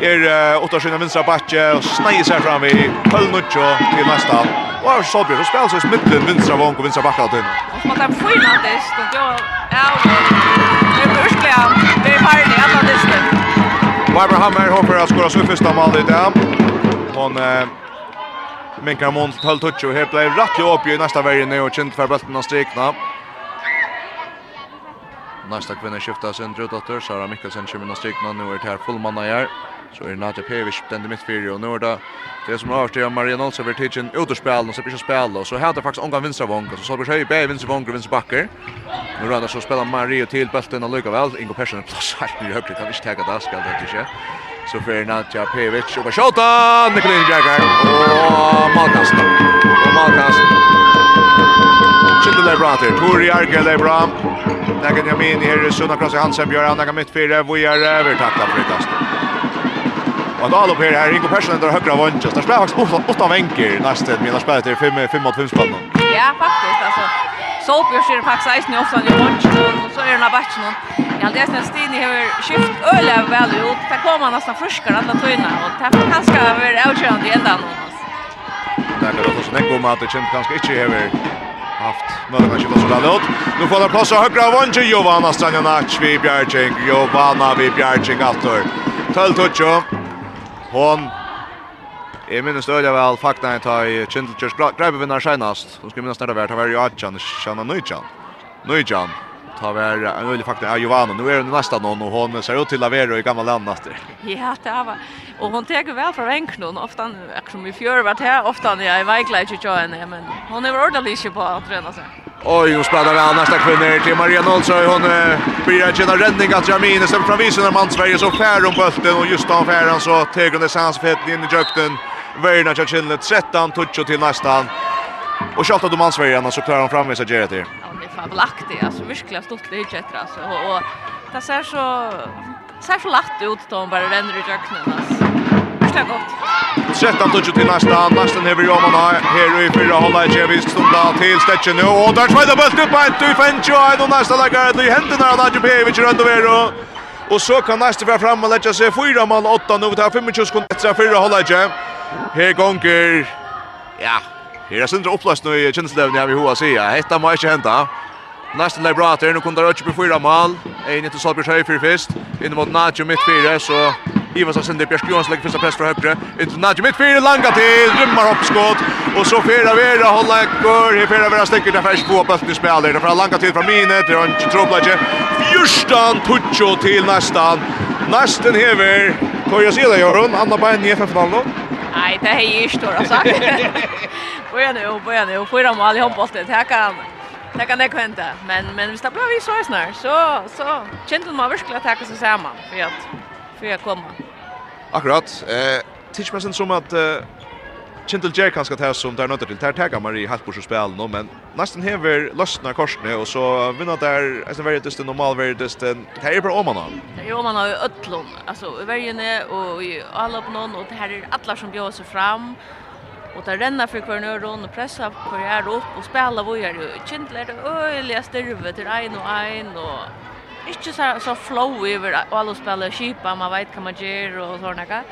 Er uh, åtta skynda vinstra backe och snäger sig fram i Pölnuccio till nästa. Och här Sobjer så spelar sig i smitten vinstra vång och vinstra backe. Och som att han får innan dess. Och då är ett urskliga. Det är Marley, en av dysten. Barbara Hammer hoppar att skora sin första mål i dag. Hon eh, minkar mån till 12 touch och här blir rätt upp i nästa värld nu och känt för bulten och strikna. Nästa kvinna skiftar sin drutdotter, Sara Mikkelsen kommer in och strikna. Nu är det här fullmanna här. Så er Nadja Pevic den i fyrir, og nå er det det som har styrt Maria Nolse over tidsen ut og spela, og så blir ikke spela, så her er det faktisk ångan vinstravång, så Solberg Høy, bæg vinstravång og vinstbakker. Nå er det så spela Maria til bølten og lykka vel, Ingo Persson er plass helt i høyre, kan ikke tega det, skal det ikke. Så fyrir Nadja Pevic, og på sjåta, Nikolini Bjergar, og Malkast, og Malkast. Kjente det bra til, Tori Arge det bra. Næggen Jamin, her er Sunna Krasi Hansen, Bjørn, næggen mitt fire, vi er overtakta frikastet. Och då allop här här Rico Persson där högra vånchen. Där spelar faktiskt åtta åtta vänker nästa men där spelar det 5 5 mot 5 spann. Ja, faktiskt alltså. Solbjörn ser faktiskt isen också i vånchen och så är den av backen Ja, det är nästan Stine har skift öle väl ut. Där kommer han nästan friskare alla tøyna, och det kan ska vara avgörande i ändan. Där kan det också nägga om att det känns ganska inte här haft möjlighet att skjuta så där ut. Nu får det plats högra av Vange Giovanna Stranjanac vid Bjergjeng. Giovanna vid Bjergjeng alltid. Töltutjo. Hon Jeg minnes det øyelig vel fakta jeg tar i Kintelkjørs greibevinner senast. Hun skulle minnes det vært, det var jo Adjan, Shanna Nujjan. Nujjan, ta vær en øyelig fakta av Jovano. Nå er hun nesten noen, og hun ser ut til å være i gamle landet. Ja, det var. Og hun teker vel fra enkron, ofte, akkurat som i fjør vært her, ofte han er i veikleid ikke men hun er ordentlig ikke på å trene seg. Oj, hon spelar väl nästa kvinner till Maria Nolsö. Hon blir att känna räddning att Jamine sen från visen när man Sverige så fär om bulten och just av färan så tar hon det sansfett in i jökten. Värna till Kjellne 13 touch till nästan. Och skjuter att man Sverige så klarar hon fram med sig Gerrit. Ja, det är fabelaktigt. Alltså verkligen stort det heter alltså och och det ser så ser så lätt ut då hon bara ränner i jökten alltså. Jäkla gott. 13 touch till nästa. Nästan över Roman här. Här i fyra hålla i Jevis stunda till Stetchen nu. Och där smäller bulten upp en tur Fencho. Och nästa lägger det i händerna av Adjupevic runt över. Och så kan nästa vara fram och lägga sig fyra man åtta nu. Det här 25 sekunder efter fyra hålla i Här gånger. Ja. Her är sindra opplast nu i känslan jag vill hoa sida. Hetta må inte henta. Nästan lägger bra til. Nu kunde det rötja på fyra mål. En inte Salbjörn fyrir först. In mot Nacho mitt fyra så Ivar så sender Björk Johansson legger första press fra høyre. Ut Nadju mitt för langa til, rymmar upp Og så Fera Vera håller går her Fera Vera stekker där fast på bollen i spelet. Där från langa til fra Mine till en trubbelage. Fjärstan Puccio til nästan. Nästan hever. hva jeg sier det Jørgen? Anna Bein, i FF-finalen då? Nej, det är ju stora sak. Börja nu, börja nu. Fyra mål i handbollen. Här kan Det kan det kventa, men men hvis det blir vi så snart. Så så kände man verkligen att det här kan så samman för att för att komma. Akkurat. Eh, tills men som att eh, Kintel Jerry kanske tar som där nötter till Tartaga Marie Halpors spel nu men nästan häver lossna korsne och så vinner där alltså väldigt just en normal väldigt just en här är bara om man. Jo man har ju öllon alltså i vägen och i alla på någon och det här är alla som bjöd sig fram och där renna för kvar nu runt och pressa för här upp och spela vad gör du? Kintel är det öliga styrvet till en och en och inte så så flow över alla spelare skipa man vet kan man göra och såna där.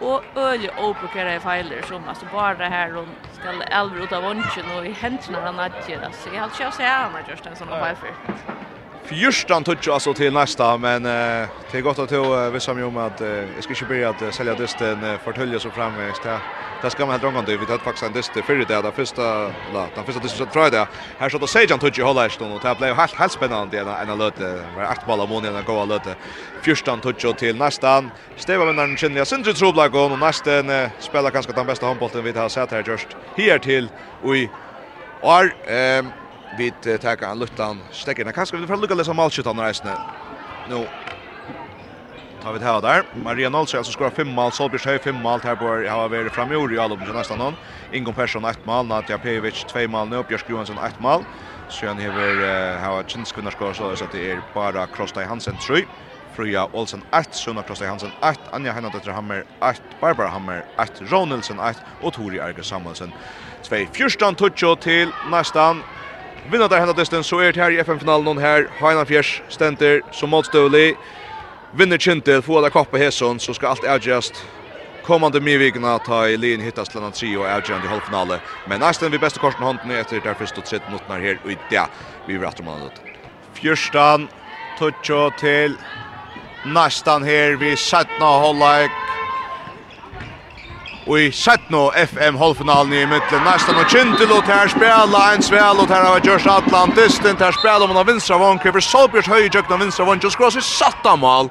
Och öle oprokera feiler som altså bare det här runt ska äldre ut av onchen og i händerna han att göra. Så jeg har kört så han har gjort en sån filer. Fyrstan touch alltså till nästa men eh, det är gott att du vet som ju om att eh, jag ska inte börja att sälja dysten eh, förtölja så framvägs där. Det ska man helt dragande vi tar faktiskt en dyst för det där första la den första dysten tror jag där. Här så då säger han touch i hålla stund och det blir helt helt spännande en en löte var åtta bollar mot en goda löte. Fyrstan touch till nästa. Steva med den känner jag syns tror jag går och nästa eh, spelar kanske den bästa handbollen vi har sett här just här till och i Ar, ehm vi tar en luttan stekken. Kanskje vi får lukka lesa malskjuttan reisende. Nå tar vi det her der. Maria Nolse altså skora fem mål, Solbjørs Høy fem mål, her bør har vært fram i år i Alum til nesten noen. Ingon Persson 1 mål, Nadja Pejovic 2 mål, nå Bjørsk Johansson ett mål. Så han hever hava Kinskvinnar skora så at det er bara Krostai Hansen 3. Fruja Olsen 1, Sunna Krostai Hansen 1, Anja Heinadøtter Hammer 1, Barbara Hammer 1, Ronelsen 1 og Tori Arge Samuelsen 2. Fyrstan Tutsjo til nästan Vinner der henne dysten, så er det her i FM-finalen her. Heinan Fjers stender som motstøvlig. Vinner Kintel, får det kappe Hesson, så skal alt avgjøres kommande mivikna ta i lin hittas til annan trio og avgjørende i halvfinale. Men nästan vi beste korsen hånden etter der første og tredje minutter her og i det vi vil etter mannet. Fjørstan, Tutsjo til nästan her vi 17 holder Og i Sætno FM halvfinalen i middelen. Næstan og Kintil og her spela en svel og ter har Gjørs Atlantisten. her spela om han vinstra vann. Krever Solbjørs høy jøkken av vinstra vann. Gjørs Grås i satta mal.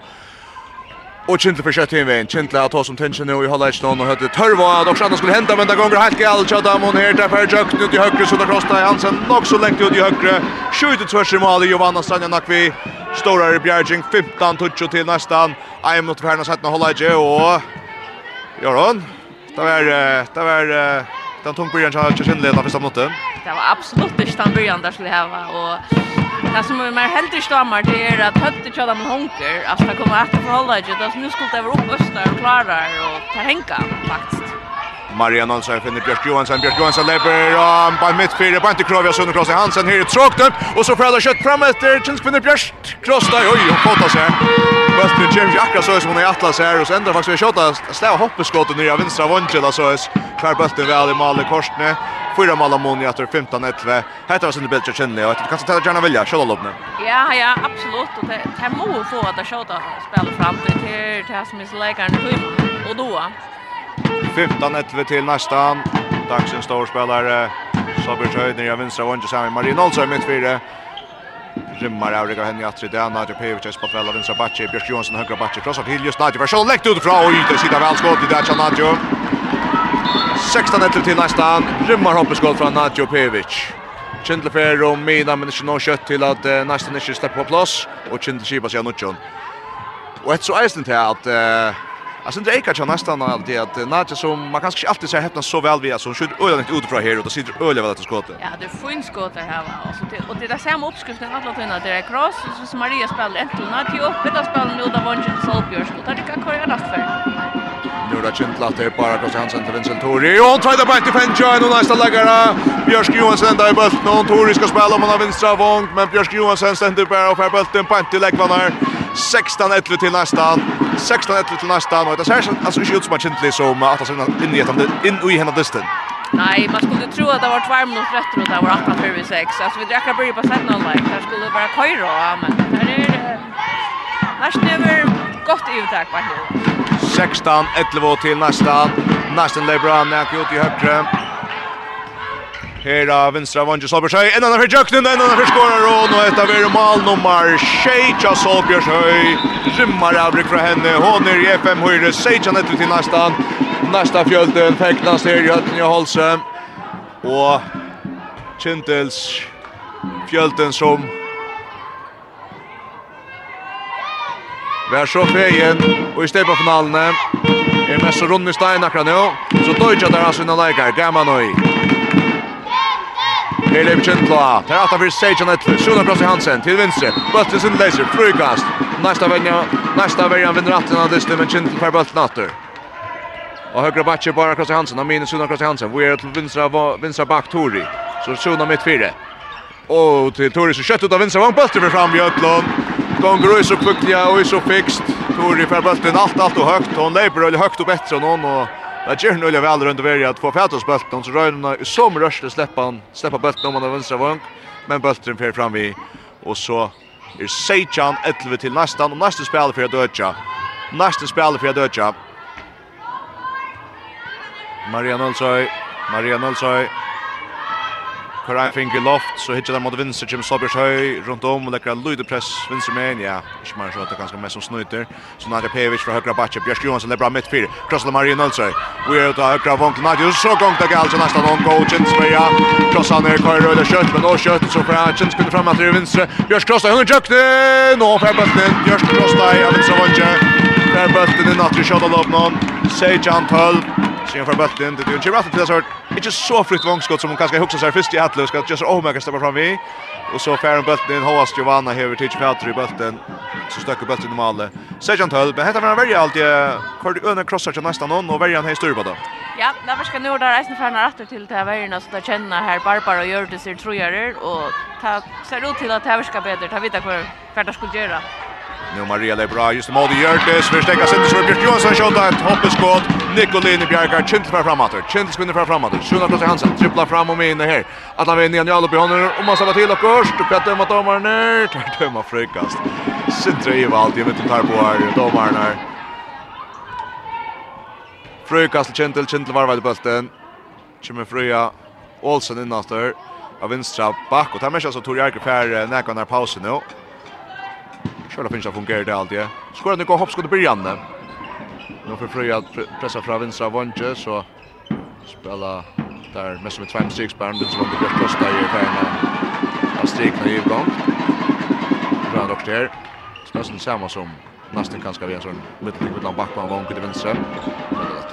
Og Kintil for kjøtt innveien. Kintil er som tension nå i halvleis nå. Og høyde Tørva. Og andre skulle henta men det gonger helt galt. Kjøttam mon her. Derfor jøkken ut i høyre. Sunda Krosta i Hansen. Nok så lengt ut i høyre. Skjøyde tvers i mal i Jovanna Sanja Nakvi. Storare Bjergjeng 15 touch til nästan. I minut för härna sätta og i Göran Det var det var den tung början jag kör in leda första minuten. Det var absolut det stan början där skulle jag ha och det som är mer helt i stammar det är att hötte köra med honker att det kommer att förhålla sig. Det nu skulle det vara upp öster och klara och ta hänga faktiskt. Maria Nonsson finner Björk Johansson, Björk Johansson lever och på mittfältet, på inte Krovia Sundin i Hansen här är tråkt upp och så fräda kött fram efter Chins finner Björk Krossa oj hon fotar sig. Bäst James Jacka så som hon i Atlas här och så ändrar faktiskt vi skottar Släva hoppeskottet nya vänstra så är kvar bulten väl i mål i korsne. Fyra mål om efter 15 11. Hetta var sin bättre till Kinley. Och kanske tälla gärna vilja skjuta lopp Ja, ja, absolut och det det må få att skjuta spela fram det till det som är läkaren och då. 15-11 til nästan. Dagsens storspelare Sabert Höjden i vinstra vånge sammen med Marin Olsson mitt fyra. Rimmar av Rika Henny Atri Det är Nadja Pevic, Spatvella, Vinsra Batje, Björk Johansson, Högra Batje, Krossar till just Nadja. Versjön läckt utifrån och inte sida väl skott i Dacia Nadja. 16-11 till nästan, Rimmar hoppeskott från Nadja Pevic. Kindlefer och Mina, men inte något kött till att uh, nästan inte släpper på plats och Kindle kipas i Anutjon. Och ett så ägstning till att uh, Alltså det är kanske nästan alltid att Nadja som man kanske inte alltid ser häpna så väl via som skjuter ölen inte utifrån här och då sitter ölen väl att skottet. Ja, det är fint skott det här va. Och det och det är samma uppskriften har låtit in att det är cross så som Maria spelar ett till Nadja upp det spelar nu där vanchen Solbjörn och där kan köra nästa för. Stora Kintla till bara Kosti Hansen till Vincent Tori. Och tar det bort i Fenchön och nästa läggare. Björsk Johansen där i bulten och Tori ska spela om han har vinstra vång. Men Björk Johansen ständer bara och här bulten på inte läggvanar. 16-11 till nästan. 16-11 till nästan. Och det ser alltså inte ut som att Kintli som att han in i henne in i henne distan. Nej, man skulle tro att det var två minuter rätt och det var 18 för 6. Alltså vi drack börja på sätt någon like. Där skulle bara köra men här är Nästan över gott uttag på hur. 16, 11 till nästan. Nästan Lebron när ut i högre. Här av vänstra vann Jesper En annan för Jöknen, en annan för skorar och nu ett av er mål nummer 6 Jasper Björshöj. Rymmar av Rick henne. Hon är i FM höjre. Sejan ett till nästan. Nästa fjölden fäknas här i Hötten i Holse. Och Kintels fjölden som Vi er så feien, og i stedet på finalene. Er mest så rundt i stein akkurat nå. Så dødja der hans vinna leikar, gamma nøy. Her lever Kjentla, tar ata fyrir Sejan Etler, Sjona Krossi Hansen, til vinstre, bøtte sin leiser, frukast. Næsta venja. næsta venja vinner atten av dysten, men Kjentla fer bøtte natter. Og høyre batcher bara Krossi Hansen, Og minus Sjona Krossi Hansen, vi er til vinstra, vinstra bak Tori, så Sjona mitt fire. Og til Tori så kjøtt ut av vinstra, vang bøtte fram i Øtlund. Gånger är så quickliga och är så fixt. Tori för bulten allt allt och högt. Hon lever eller högt och bättre än hon och det gör nu väl runt över att få fätos bulten så rörna som rörste släppa han släppa bulten om han av vänstra vång. Men bulten fer fram vi och så är Sejan 11 till nästan och nästa spel för Döja. Nästa spel för Döja. Marianne Olsøy, Marianne Olsøy, Kvar ein finger loft så hittar de mot vänster Jim Sobers höj runt om och lägger lite press vänster men ja, inte man skjuter ganska mest som snuter. Så Nadja Pevic från högra backe Björk Johansson lägger bra mitt mittfält. Krossar Mario Nilsson. Vi är ute högra vånk Nadja, så gång det alltså nästan någon goal chans för ja. Krossar ner kör röda kött men då kött så för att chans kunde fram att till vänster. Björk krossar höger jökte. Nå för bulten. Björk krossar i alltså vänster. Där bulten i natten skjuter lopp någon. Sejan 12. Sen för bulten det är ju rätt till det sort. Inte så fritt vångskott som hon kanske huxar sig först i Atlas ska just omöka stämma fram vi. Och så färden bulten in Hoas Giovanna här till Petri i bulten. Så stöcker bulten i mål. Sergeant Höll, men heter man väldigt alltid kort under crossar till nästan någon och väljer han här på då. Ja, där var ska nu där resten för åter till till vägarna så där känner här Barbara och gör det sig trojarer och ta ser ut till att det här ska bättre. Ta vita kvar för det skulle göra. Nu Maria Lebra just mot Hjörtes förstärka sen till Björk Johansson skott ett hoppeskott Bjärkar Bjerkar Kjentfra framåt. Kjentfra vinner fra framåt. Sjuna Brose Hansen tripplar fram och in här. Att han vinner Janne Alop i honom och man sabbar till och först och kan mot domaren ner. Tar döma frukast. Sintra i valt i mitten tar på här domaren här. Frukast Kjentel Kjentel varvar i bulten. Kommer Fröja Olsen innastör av vinstra back och tar med sig alltså Tor Jarker för näkan pausen nu. Kjøla finnes han fungerer det alltid. Skåren det går hoppskott i byrjan. Nå får Frøya pressa fra vinstra vondje, så spela der mest med tveim stiksbæren, men så var det grøft kosta i færna av strikna i utgang. Bra nok der. Spelsen samme som Nastin kanskje vi en sånn middelting utland bakman vann til vinstre.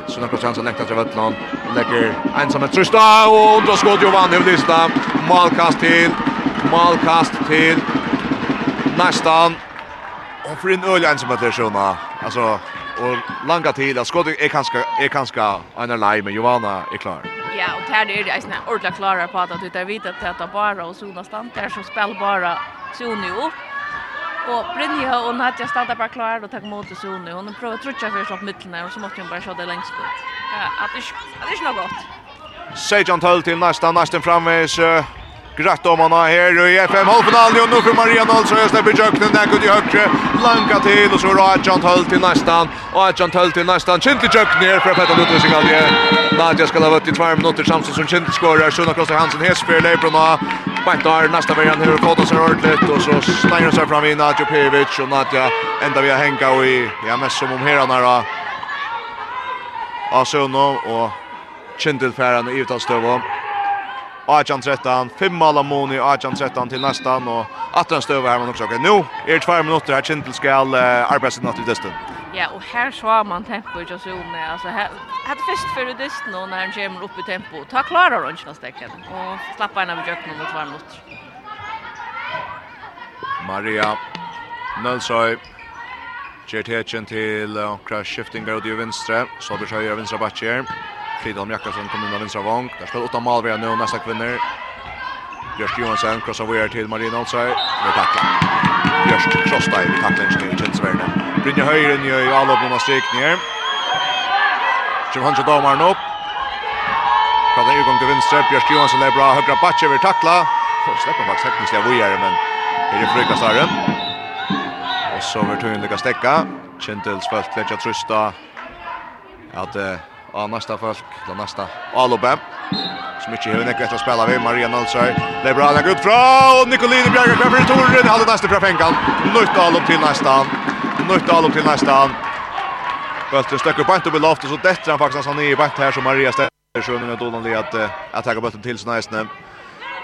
Sunna Krostiansen nekta til Vettland, legger ensam et trøsta, og undra skåd jo vann i Malkast til, malkast til, nästan. Och för en öl ensam att det såna. Alltså och långa tid att skottet är kanske är kanske en lime men Johanna är klar. Ja, och här är det är såna ordla klara på att du vet att det bara och såna stant där som spel bara zoner upp. Och Brynja och Nadja stannar bara klar och tar emot och. Hon prövar trutcha för sig mitten och så måste hon bara köra det längst ut. Ja, att det är, det är något gott. Sejan Tull till nästa, nästan framvis. Gratt om han har i FM halvfinalen och nu för Maria Nolsö öster på jöknen där går till högre. Lanka till och så Rajant höll till nästan. Och Rajant höll till nästan. Kint till jöknen här för Petter Lutvis i galje. Nadja ska ha varit i två minuter samtidigt som Kint skorar. Sjöna Krossa Hansen här spelar i Brunna. Bättar nästa variant hur Kotton ser ordentligt och så Steiner sig fram i Nadja Pevic och Nadja ända vi har hänga och i ja mest som om herrarna då. Asöno och Kindle färran i utanstövå. 18-13, fem mål Moni, 18-13 till nästan och att den stövar här man också. Nu är det 2 minuter här Kintel skall uh, arbeta natt i distan. Ja, och här så man tempo just så med alltså här hade först för distan och när han kommer upp i tempo. Ta klarar hon inte stäcken och slappa in av jöknen mot 2 minuter. Maria Nölsøy Gjert Hedgen til Crash Shifting og det vinstre, så blir Sjøyer vinstre bakker. Fridholm Jakobsen kommer in av vänstra vång. Där spelar åtta mål nu nästa kvinnor. Björk Johansson crossar över till Marina Olsson. Nu tacklar. Björk krossar i tacklingen i Kjensvärne. Brynja Höjren gör ju alla på strykningar. Jim Hansson domaren upp. Kallar ju gång till vänster. Björk Johansson är bra. Högra batch över tackla. Släpper faktiskt tekniskt jag vore men är det frukast här. Och så över till Lucas stäcka. Kintels följt lätt jag trösta att av nästa folk, til nästa Alobe. Som inte hör nekvätt att spela vid Maria Nalsar. Lebra han godt fra, och Nicolini Bjerga kvar för Torren. Halde nästa fra Fenkan. Nytt Alob till nästa. Nytt Alob till nästa. Bölten stöcker bant upp i og så dättar han faktiskt han är i bant här som Maria ställer sig under Dolan Lee att attacka bölten till sin nästa.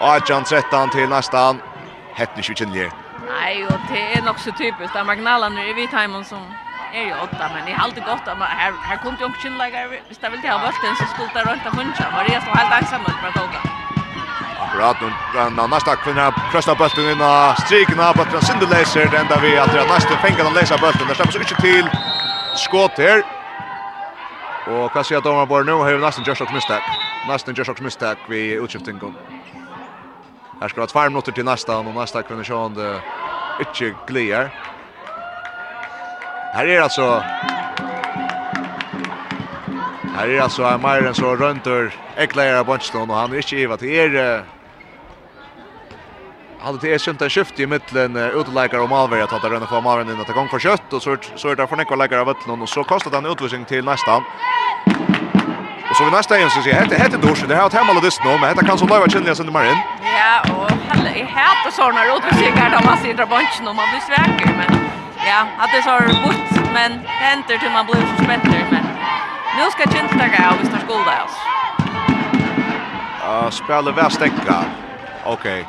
Adjan 13 till nästa. Hettnish vi känner Nej, och det är nog så typiskt. Magnalan är vid som är ju åtta men jag hade gott om här här kom ju också lägga visst jag ville ha bollen så skulle det runt att puncha Maria stod helt ensam med bollen. Akkurat nu den nästa kvinna krossar bollen in och striken av bollen synd läser den där vi att den nästa fängar den läser bollen där släpper så inte till skott här. Och vad säger domaren bara nu har nästan just ett misstag. Nästan just ett misstag vi utskiftningen. Här ska det 2 minuter till nästa och nästa kvinna sjön det inte glider. Här är alltså Här är alltså Amaren så runt ur Eklæra Bunchton och han är inte givet till er hade det sunt en skift i mitten utläggare och Malver att ta rönna för Malver innan att gång för kött och så så är det för Nikolaj läggare av vatten och så kostar han utvisning till nästa. Och så vi nästa igen så ser heter heter då Dorsen det har att hemma det nu men det kan så leva känna sig nummer. Ja och helle i hette såna utvisningar där man sitter bunchen och man blir sväcker men ja, att det har bort men händer till man blir så spätter men nu ska Kinsta gå av visst skulda oss. spelar spela stäcka. Okej.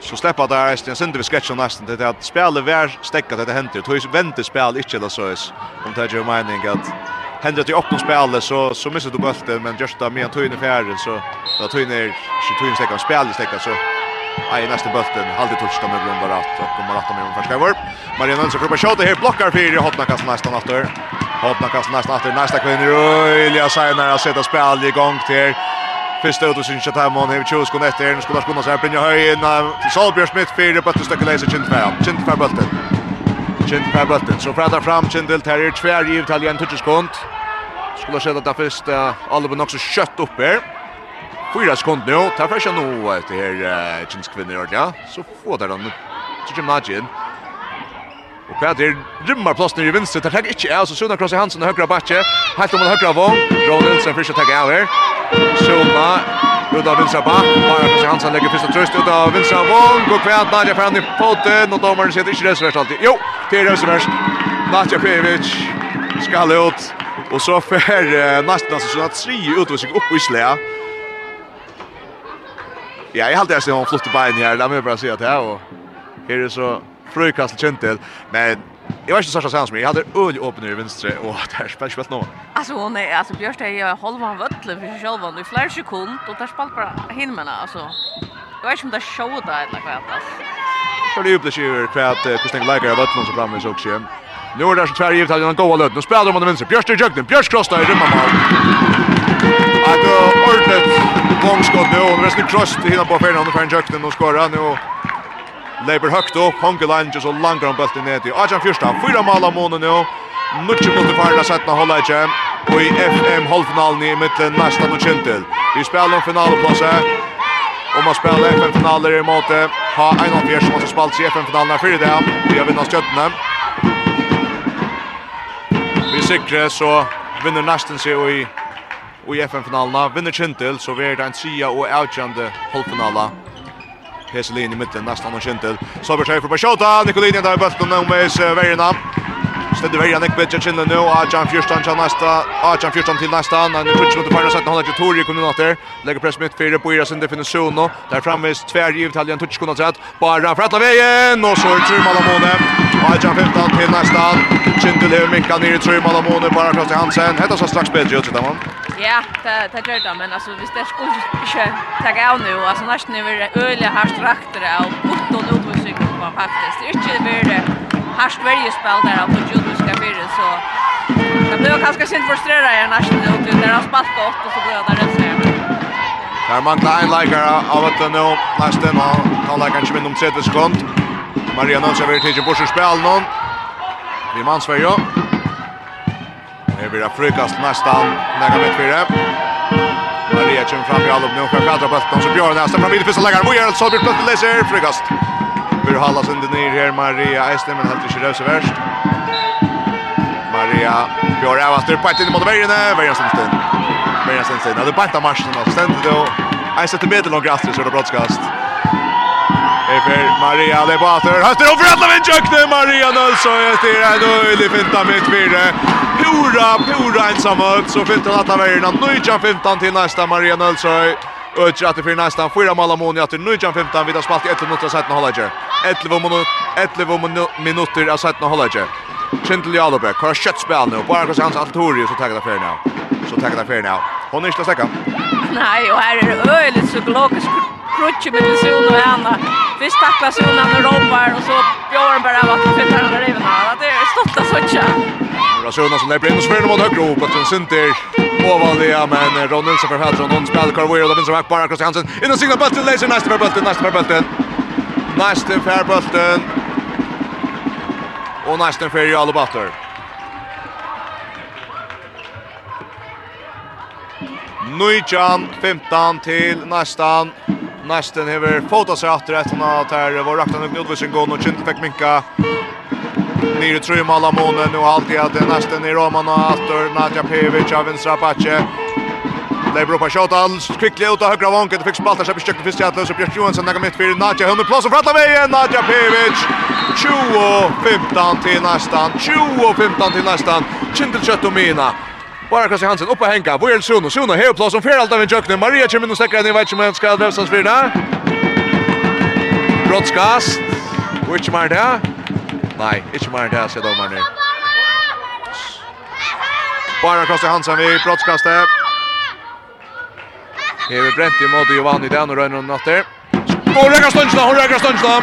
Så släppa där resten, sen det vi sketchar nästan det att spela väl stäcka det händer. Tror ju vänta spel inte eller så är om det gör mening att händer det upp på spelet så så missar du bollen men just där med Antonio Ferrer så då Antonio är 22 sekunder spel stäcka så Nej, nästa bulten. Halde touchta med Blom bara att kommer att ta med första över. Maria Nilsson kommer skott här blockar för i hotna kassan nästan efter. Hotna kassan nästan efter nästa kvinna Ilja Sainar har sätta spel igång till Fyrsta ut och syns att här man har tjus kon efter den skulle kunna säga pinja höj in till Solbjörn Smith för på att stäcka läser Chint Färm. Chint Färm bulten. Chint fram. bulten. Så pratar fram Chint till här är tvär givet Italien touchskont. Skulle sätta där första Albin också kött upp här. Fyra sekund nu. Ta fräscha nu efter här Chins kvinnor ja. Så får där den. Så Jim Najin. Och kvar är rymmar plats nere i vänster. Tar tag inte är så Suna cross i Hansen och högra backe. Helt om den högra vång. Nilsson fräscha tag av här. Suna Ut av vänstra back, bara Christian Hansen lägger första tröst ut av vänstra vång, går kvärt, Nadja fram i foten. och domaren ser inte det alltid. Jo, det är det värst. Nadja Pevic skall ut och så för nästan så att tre utvisning upp i slä. Ja, jag hade alltså en flott på här. Låt mig bara säga att här och här är så frukast kjentel, men Jag var inte så särskilt som jag hade öl öppen i vänster och det här spelar spelat någon. Alltså hon är alltså Björst är halva han vöttle för sig själva nu flera sekund och där spelar bara hinmarna alltså. Jag vet inte om det show där eller vad alltså. Så det upplevs ju kvart Kristin Lager av ötlen så framme så också. Nu är det så tvär givet att han går löt. Nu spelar de mot vänster. Björst i jögden. Björst krossar i rymmamål. Att ordentligt långskott nu och resten Cross till hinna på Fernando för en jökten och skora nu. Leiber högt upp, Honke Lange så långt han bulten ner till Ajan Fyrsta, Fyra mål av månen nu. Mycket mot farna sätta hålla igen. Och i FM halvfinalen i mitten nästan och kintel Vi spelar om finalplatsen. Om man spelar FM-finaler i måte, ha en av fjärs som har spalt i FM-finalerna för det. Vi har vinnat sköttene. Vi sikrer så vinner nästan sig i i FN-finalene. Vinner Kintel, så blir det en tria og avkjende holdfinale. Heselin i mitten, nesten og Kintel. Så blir det for Bashota, Nikolini der i bøtten om i vergerne. Stedet vergerne, ikke bedre Kjentil nå, Ajan Fyrstan til neste, Ajan Fyrstan til neste, han er trutsk mot Farnas 17, han er Tori i kommunater, legger press mitt fire, Boira sin definisjon nå, der framvis tver i Italien, trutsk kommunater, bare fra Atlaveien, og så er Trumala Måne. Ajan 15 til næsta. Kindle hur mycket ner i trumman av månen bara Klaus Hansen. Hetta så strax bättre ut utan man. Ja, det det gör det men alltså visst det skulle inte ta av nu alltså nästan över öliga harst rakter av bort och ut musik var faktiskt. Det är inte det harst varje spel där av Judo ska bli så Det blev kanske sent frustrerad i nästan ut där har spalt gott och så blev det rätt så. Där man tar en likare av att nu nästan han kan lägga en 20 om 30 sekund. Maria Nonsa vill till Bosch spel nu. Vi mans var ju. Det blir frukast nästan nära med fyra. Maria kommer fram i allop nu för kvadra bulten så Björn nästa fram vid första läggaren. Vad gör det så blir bulten läser frukast. Vi håller oss inte ner här Maria Eisner, men helt inte rövs värst. Maria Björn är vart på ett mot vägen. Vägen ständ. Vägen ständ. Det är bara matchen och ständ då. Jag sätter medel och gräster så det brottskast. Ever Maria det bater. Höster och Fredla med jökne Maria Nilsson. Jag styr en öjlig finta mitt fyra. Pura, pura ensamma upp. Så fintan att han värjer. Nöjtjan fintan till nästa Maria Nilsson. Ötja att det för nästan fyra mål av Moni att nöjtjan fintan Vi att spalt i 1 minuter av 17 hållager. 11 minuter av 17 hållager. Kintel Jalobek har kött spel nu. Bara kan hans allt hur ju så tackar det för nu så tar den färgen av. Hon är inte säker. Nej, och här är det öjligt psykologiskt krutsch med Sun och Anna. Först tacklar Sun när ropar och så Björn bara vad att han flyttar under riven här. Det är stolta sådär. Några Sun som lägger in och spelar mot högre upp. Sen Sinter ovalliga men Ron Nilsson för Hedron. Hon spelar Carway och då vinner back bara Christian Hansen. In och signar bulten, läser nästa för bulten, nästa för bulten. Nästa för bulten. Och nästa för Jalo Butler. Nujan 15 till nästan nästan över fotas efter att och där var raktan upp Nordvisen går och Kjent fick minka Nere tror ju månen och alltid att det nästan i Roman och Astor Nadja Pevic av vänstra Apache. Leibro på shot alls quickly ut av högra vanket fick spalta sig på köket för Seattle så Björk Johansson lägger mitt för Nadja Hummel plås och fratta vägen Nadja Pevic 20 15 till nästan 20 15 till nästan Kintel mina. Bara Kassi Hansen uppe henka. Hvor er Suno? Suno hever plass om fer alt av en jökne. Maria kommer in nå stekker inn i veit som en ska drevs hans fyrda. Brottskast. Og ikke mer det. Nei, ikke mer det, sier dommeren nu. Bara Krasi Hansen vid brottskastet. Hever brent i måte i den og Røyner og Natter. Og Røyner Stønsla, og Røyner Stønsla.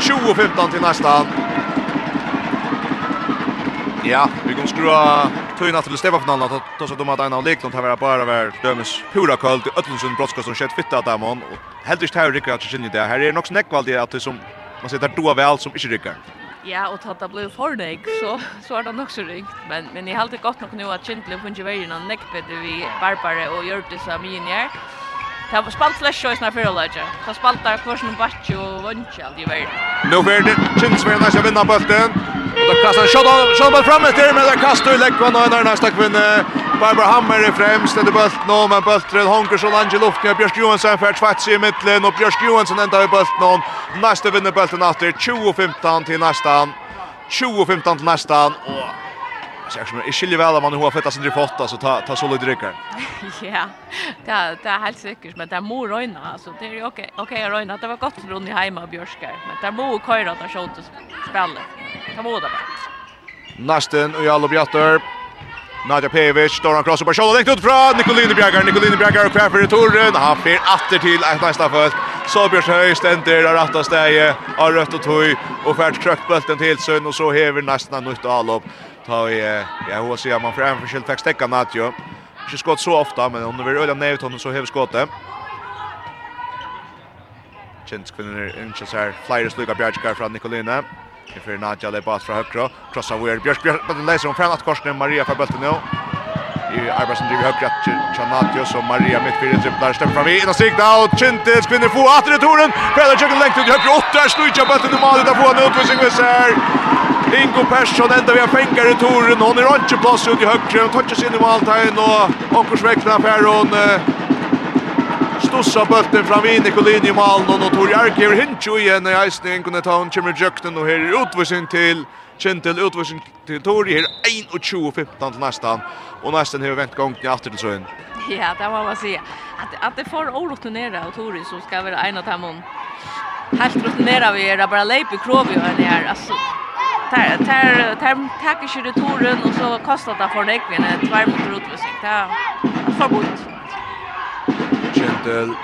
20-15 til nästa. Ja, vi kommer skrua tøyna til Stefan att ta så dom att en av Leklund har vært bare var dømes pura kallt i Ötlundsund brottskast som skjedd fitta där man och helt ist här rycker att skinna det. Här är nog snäckvald att det som man sitter då väl som inte rycker. Ja, och tatt det blev för dig så så är det nog så rikt. Men men i har alltid gott nog nu att Kindle fungerar ju någon neckbete vi Barbara och Jörtis Aminjer. Det var spalt flash choice när förra läge. Så spalt där kvar som batch och vunch allt i världen. Nu blir det Chinsvern som vinner bollen. Och då kastar shot on shot ball framåt där med där kastar och lägger någon annan nästa kvinna. Barbara Hammer i främst det bollen nå, men bollen honker så langt i luften. Björk Johansson för tvätt i mitten och Björk Johansson ändar i bollen någon. Nästa vinner bollen åter 20-15 till nästa. 20-15 till nästa och Alltså jag är skiljer väl om man har fettas under fotta så ta ta solid dricker. Ja. Det det är helt säkert men det må röna alltså det är ju okej. Okej röna det var gott rund i hemma Björskar men det må köra att skjuta spelet. Kan må det. Nasten och Jallo Bjatter. Nadja Pevic, Doran Kross på skjoldet längt ut fra Nikolini Bjergar, Nikolini Bjergar kvar för returen, han fyr atter til et næsta født. Solbjørs höj, ständer av rätta steget, av rött och tog, och fært krökt bulten till sön, och så hever nästan av nytt og ta i ja hur ser man fram för skilt tack stäcka Natio. Inte skott så ofta men om det vill öla ner utan så häver skottet. Chens kvinner inte så här flyers Luka Bjärskar från Nicolina. Det för Nadja le pass från högra. Crossa Weir Bjärsk Bjärsk på den läser om framåt korsen Maria för bulten nu i Arbarsen driver högt rätt Chanatius och Maria mitt fyra dribblar stämmer fram i ena signa och Chintes kvinner få åter i toren Pelle Jöken längt ut i högt åtta här snurrar bulten till Malin där får en utvisning med sig Ingo Persson ända vi har fänkar i toren hon är inte plats ut i högt och touchas sin i Maltain och Åkersväckna Peron Stossa bulten fram i Nicolin i malen och Tor Jark ger hint ju igen i eisen kunde ta hon kommer Jöken och här utvisning till Kjentil utvarsning til Tori her 21-15 til nästan och nästan har vänt gång till åter till sjön. Ja, det var vad säga. Att att det får orotunera och Tori som ska vara en av dem. Helt rutinera vi är bara leip i krovi och det här alltså tar tar tar tackar sig returen och så kostar det för dig men två mot utvisning. Det var förbud. Kjentil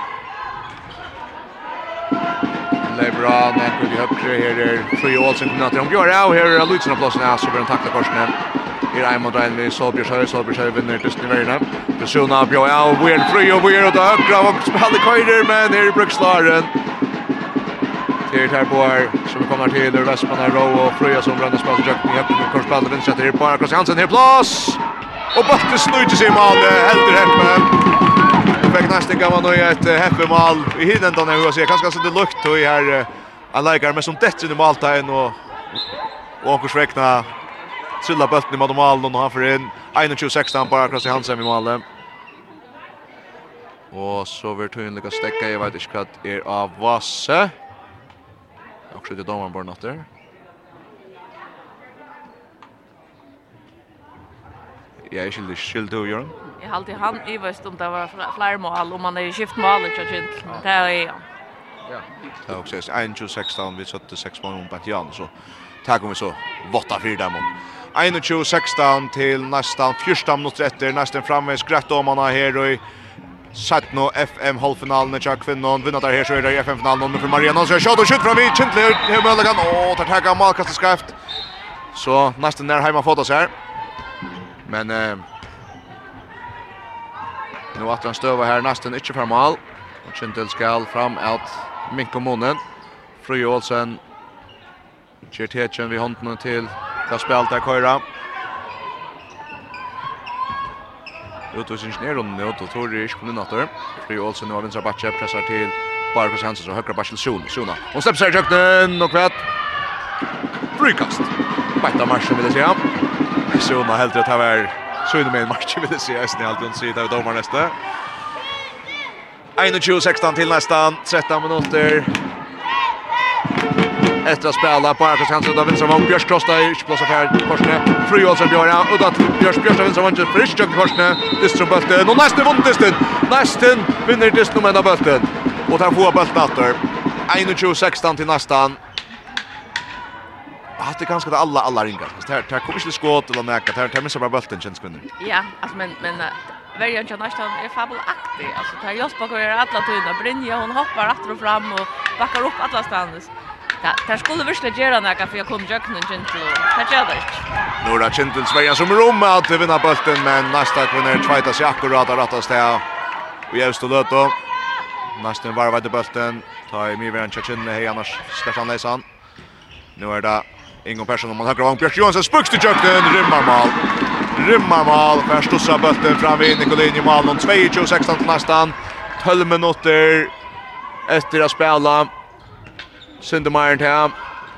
det är bra. Näkvud i högre. Här är Fri Olsen kommer till de göra. Och här är Lutsen av plåsen. Här så blir den tackla korsna. Här är Eimond Rein vid Solbjörshöj. Solbjörshöj vinner till Sniverna. Persona bjöd av. Bjöd Fröj och Bjöd åt högra. Och spelade Køyder. Men här är Brukslaren. Det här på här som vi kommer till Röstman här Rowe och Fröja som bränner spelsen i högre. Högre korsballen vinner sätter här på Arkas Hansen. Här plås! Och Bötte snurrar sig i mål. Helder Hemmen. Lundberg nästa gav han ett häppemål i hinnan då när jag ser kanske så det lukt och här han likar men som tätt i måltagen och och också sväckna Sulla bulten i mot mål og han för in 21-16 bara kross i Hansen i målet. Och så vart hon lika stäcka i vet inte er är av Vasse. Och det domaren bara natter. Ja, jag skilder skilder Jörn. Jeg halte han i vest om det var flere mål, om han er i skift mål, ikke kjent. Det er jeg, ja. Ja. Det er også 21-16, vi satte 6 mål om Bentian, så tar vi så votta fyrir dem om. 21-16 til nästan 14 minutter etter, nästan framme, grett om han er her og Satt nå FM-halvfinalen til kvinnon, vinner der her så er det FM-finalen nå for Marianne, så er kjøtt og kjøtt fra vi, kjentlig ut, her med kan, åh, tar tagga malkastet skreft. Så nästan nær heima oss her. Men eh, Nu att han stövar här nästan inte för mål. Och Kintel skal fram att Minko Monen. Fru Olsen. Kjertetjen vid hånden till Kaspelt där Køyra. Utvisningen ner runden ut och Tori är kunde natter. Fru Olsen nu har vänstra batche, pressar till Barkos Hansen och högra backe Sjona, Sona. Och släpper sig högten och kvätt. Frykast. Bättre matchen vill jag säga. Sjona helt rätt här Så inne med en match vill det se i Snälton sida av domar nästa. 21-16 till nästan, 13 minuter. Efter att spela på Arkas Hansen av vänstra vång. Björs krossar i blåsa för Korsne. Fru Olsson gör det. Och att Björs Björs av vänstra vång. Frisk jöker Korsne. Distrum bulten. Och nästan vunnit Distin. Nästan vinner Distrum enda bulten. Och tar få bulten åter. 21-16 till nästan. Ja, det ganska alla alla ringar. Det här tar kommer inte skott eller näka. Det här tar missar bara bulten känns kunde. Ja, alltså men men Verja nästan är fabelaktig. Alltså tar jag spakar er alla tiden. Brynja hon hoppar åter och fram och backar upp alla stannes. Ja, där skulle visst göra några för jag kom jöknen gentle. Tack jag det. Nu då gentle Sverige som rum att vinna bulten men nästa kvinner tvätta sig akkurat att rätta stä. Vi är stå då. Nästa var vad bollen. Ta i mig vem chatten hej annars ska han. Nu är det Ingo Persson om man har gång Björk Johansson spux till jökten rymmar mål. Rymmar mål först och bulten fram vid Nicolini mål om 22 16 till nästan 12 minuter efter att spela. Sindemaren här.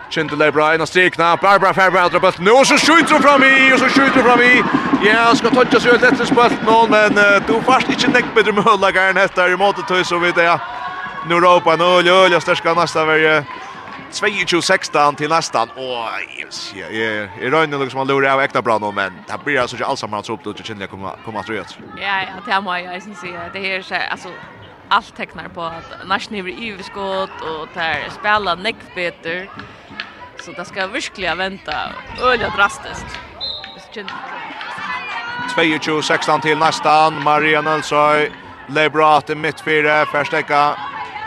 Kindle Brian och strikna Barbara Fairbairn åter bulten nu och så skjuter hon fram i och så skjuter hon fram i. Ja, ska toucha sig ut lätt spalt någon men du fast inte näck bättre med höllagaren här i måttet så vet det. Nu ropar nu, Julia stärska nästa varje. 22-16 till nästan. Åh, yes, jag är i röjning liksom han lurar av äkta bra nu, men det blir alltså inte alls samma hans upplut och känner komma komma att röjt. Ja, ja, det här må jag syns säga. Det här är alltså allt tecknar på att National blir överskott och där spela Nick bättre. Så det ska verkligen vänta öliga drastiskt. Det känns 22-16 till nästan. Maria Nilsson Lebrat i mittfyra,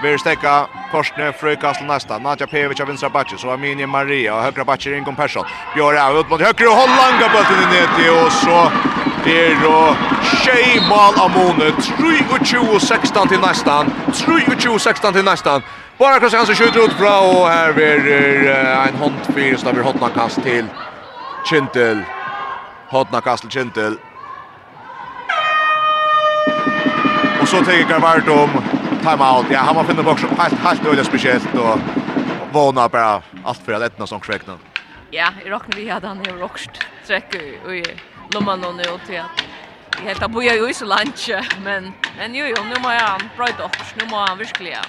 Vi stekka Korsne frökas nästa. Nadja Pevic av vänstra backen. Så Aminia Maria och högra backen Ingon Persson. Björn ut mot högra och Hollanga bulten in ner och så är då tjej Mal Amone 3-2-16 till nästan. 3-2-16 till nästan. Bara Chris Hansen skjuter ut bra och här är en håndfyr som blir hotnakast till Kintel. Hotnakast till Kintel. Och så tänker Garvardom time out. Ja, han var finna box helt helt öliga speciellt och vånar bara allt för att ettna som kräkna. Ja, i rocknar vi hade han i rockst träck och i lomman och nu till att Jag heter Boja ju så lunch men men jo, jo, nu må jag bright upp nu må han verkligen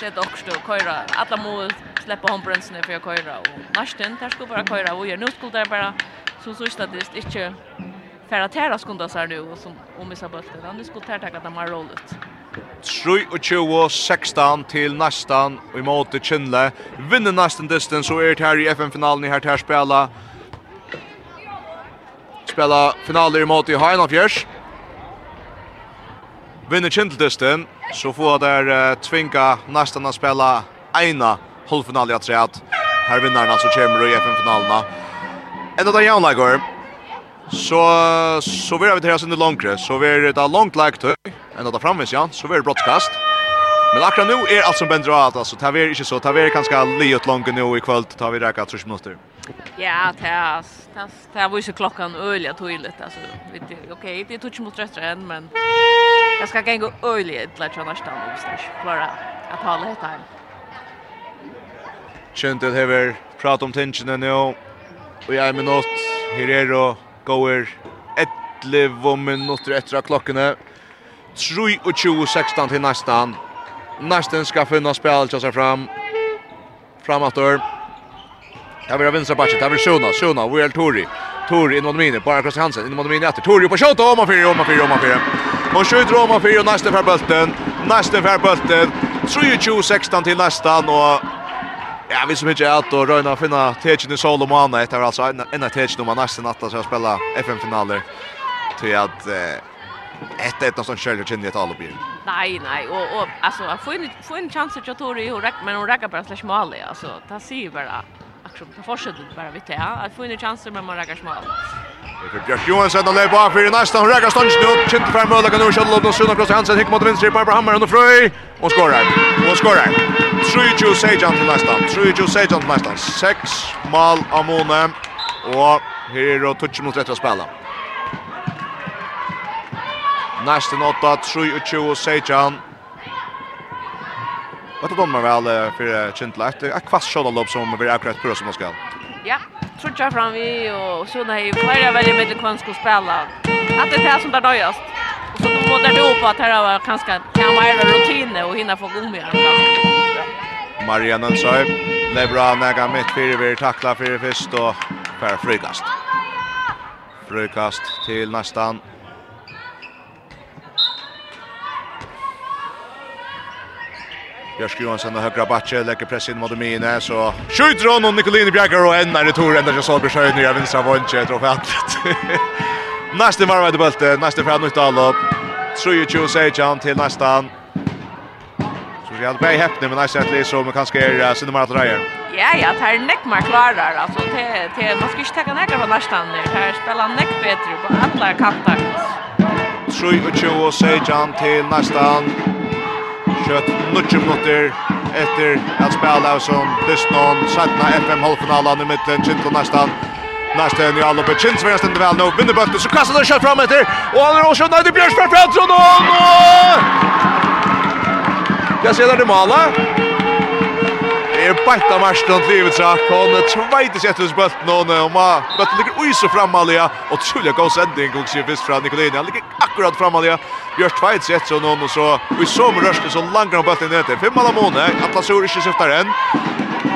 sätta också och köra alla må släppa hon bränsen för jag köra och nästan där ska bara köra och nu skulle det bara så så statistiskt inte färra tära skunda så här nu och som om vi sa bulten. Han skulle tärta att de har rollet. 3-2-16 til nästan och i måte Kynle. Vinner nästan distance og er her i FN-finalen i her til å spela. Spela finaler i måte i Heina Fjers. Vinner Kynle distance så får der uh, tvinga nästan å spela ena halvfinal i atreat. Her vinner han altså kommer i FN-finalerna. Ända där jämna går. Så så vi har vi det oss under långre. Så vi är det långt lagt ända där framme ja. Så vi är. Men akkurat nu är allt som bänder att alltså tar vi inte så tar vi kanske lite långt nu i kväll tar vi räkna 30 minuter. Ja, det är det tar vi så klockan öliga tydligt alltså vet du okej det är touch mot rätt än men jag ska gå öliga till att annars stanna upp stash. Klara att hålla det här. Schön hever prat pratar om tensionen nu. Och jag är nått, her er det Går 11 minutter etter av klokkene. 23-16 til nesten. Nesten skal finne spill til seg fram. Fram etter. Det blir vinstra batchen. Det blir Sjona. Sjona. Vi er Tori. Tori innom mine. Bara Kross Hansen. Innom mine etter. Tori på Sjota. og 4, om og Oma om Og skjuter Oma 4. Og nesten fer bulten. Nesten fer bulten. 23-16 til nesten. Og Ja, vi som inte är att och röna finna techen i sol och måna. Det är alltså en en techen om man nästa natt så spela FM-finaler. Till att ett ett någon själv känner ett alla bil. Nej, nej, och och alltså att få en få en chans att ta det och räck men hon räcker bara slash mal alltså. Ta sig bara. Aktion på fortsätter bara vi till att få en chans men man räcker smål. Det är Björk Johansson och Leipa för nästa hon räcker stans nu. Kint fem mål kan nu skjuta upp och Sunna Hansen hick mot vänster på Hammarby och Fröj och skorar. Och skorar. Truju Sejan til Leistan. Truju Sejan til næstan. Seks mal av Mone. Og her er det touch mot rett å spille. Nesten åtta, Truju Sejan. Vet du dommer vel for Kjentlært? Det er kvast kjødalopp som blir akkurat på som man skal. Ja, trutja fram vi og så när ju flera väljer med kvar ska spela. Att det är som där nöjast. Och så då måste det upp att här var kanske kan vara rutin och hinna få gå med. Maria Nilsson. Lebra nega mitt fyrir vi tackla fyrir fyrst og Per Frykast. Frykast til nästan. Björsk Johansson och högra Batche lägger press in mot Mine så skjuter hon och Nicolini Bjärgar och en är det tog ända så Solberg Sjöjn i vänstra vånche tror jag att. Nästa var det bulten, nästa fram all Dalop. Tror ju Joe Sejan till nästan. Vi hade bäj häppning men nästa att så men kanske är sina marat rejer. Ja, ja, det här är neckmar klarar. Alltså, det, det, man ska inte täcka näckar på nästan nu. Det här spelar näck bättre på alla kantar. 23 och Sejan till nästan. Kött 90 minuter efter att spela som Dysnon. Sättna FM-halvfinalen i mitten. Kinto nästan. Nästa en i alla på Kins vänster inte väl nu. Vinner bötten så kastar den kött fram efter. Och han är också nöjd i Björnsberg Fransson. Och Jag ser där det mala. Det är bättre match då livet så kan tvåte sättet hos bulten och ma bulten ligger oj så framalia och trulliga god sändning och ser visst från Nicolini. han ligger akkurat framalia. Björst tvåte sätt så någon och så vi så med rösten så långt om bulten ner till fem alla månader Atlasur inte syftar än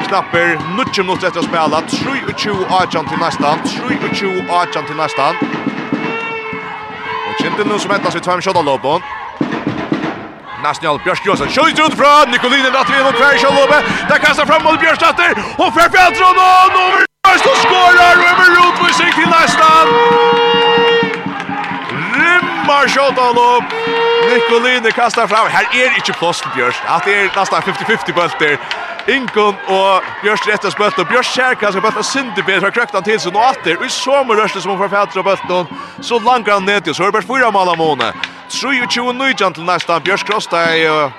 Knapper nutje mot detta spela 3-2 Argent till nästan 3-2 Argent till nästan Och Kintin nu som hettas i tvärm shot lobbon. National Björk Johansson. Skjuter ut fra Nikolinen att vi mot Färjö Lobe. Där kastar fram mot Björk og Fer för og over nummer og och skorar över Rotvisik till nästan. Rimmar skott han upp. Nikolinen kastar fram. Her er ikke plås til Björk. Att det er nästan 50-50 bulter. Inkon og Bjørs rett og spølt, og Bjørs Kjerka skal bøtta Sindibir, så krøkta han til seg noe atter, og i sommer rørsle som hun får fætra bøtten, så langar han ned til, så er det bare fyra mal av måne. 23 nøyjan til næsta, Bjørs Krostei, og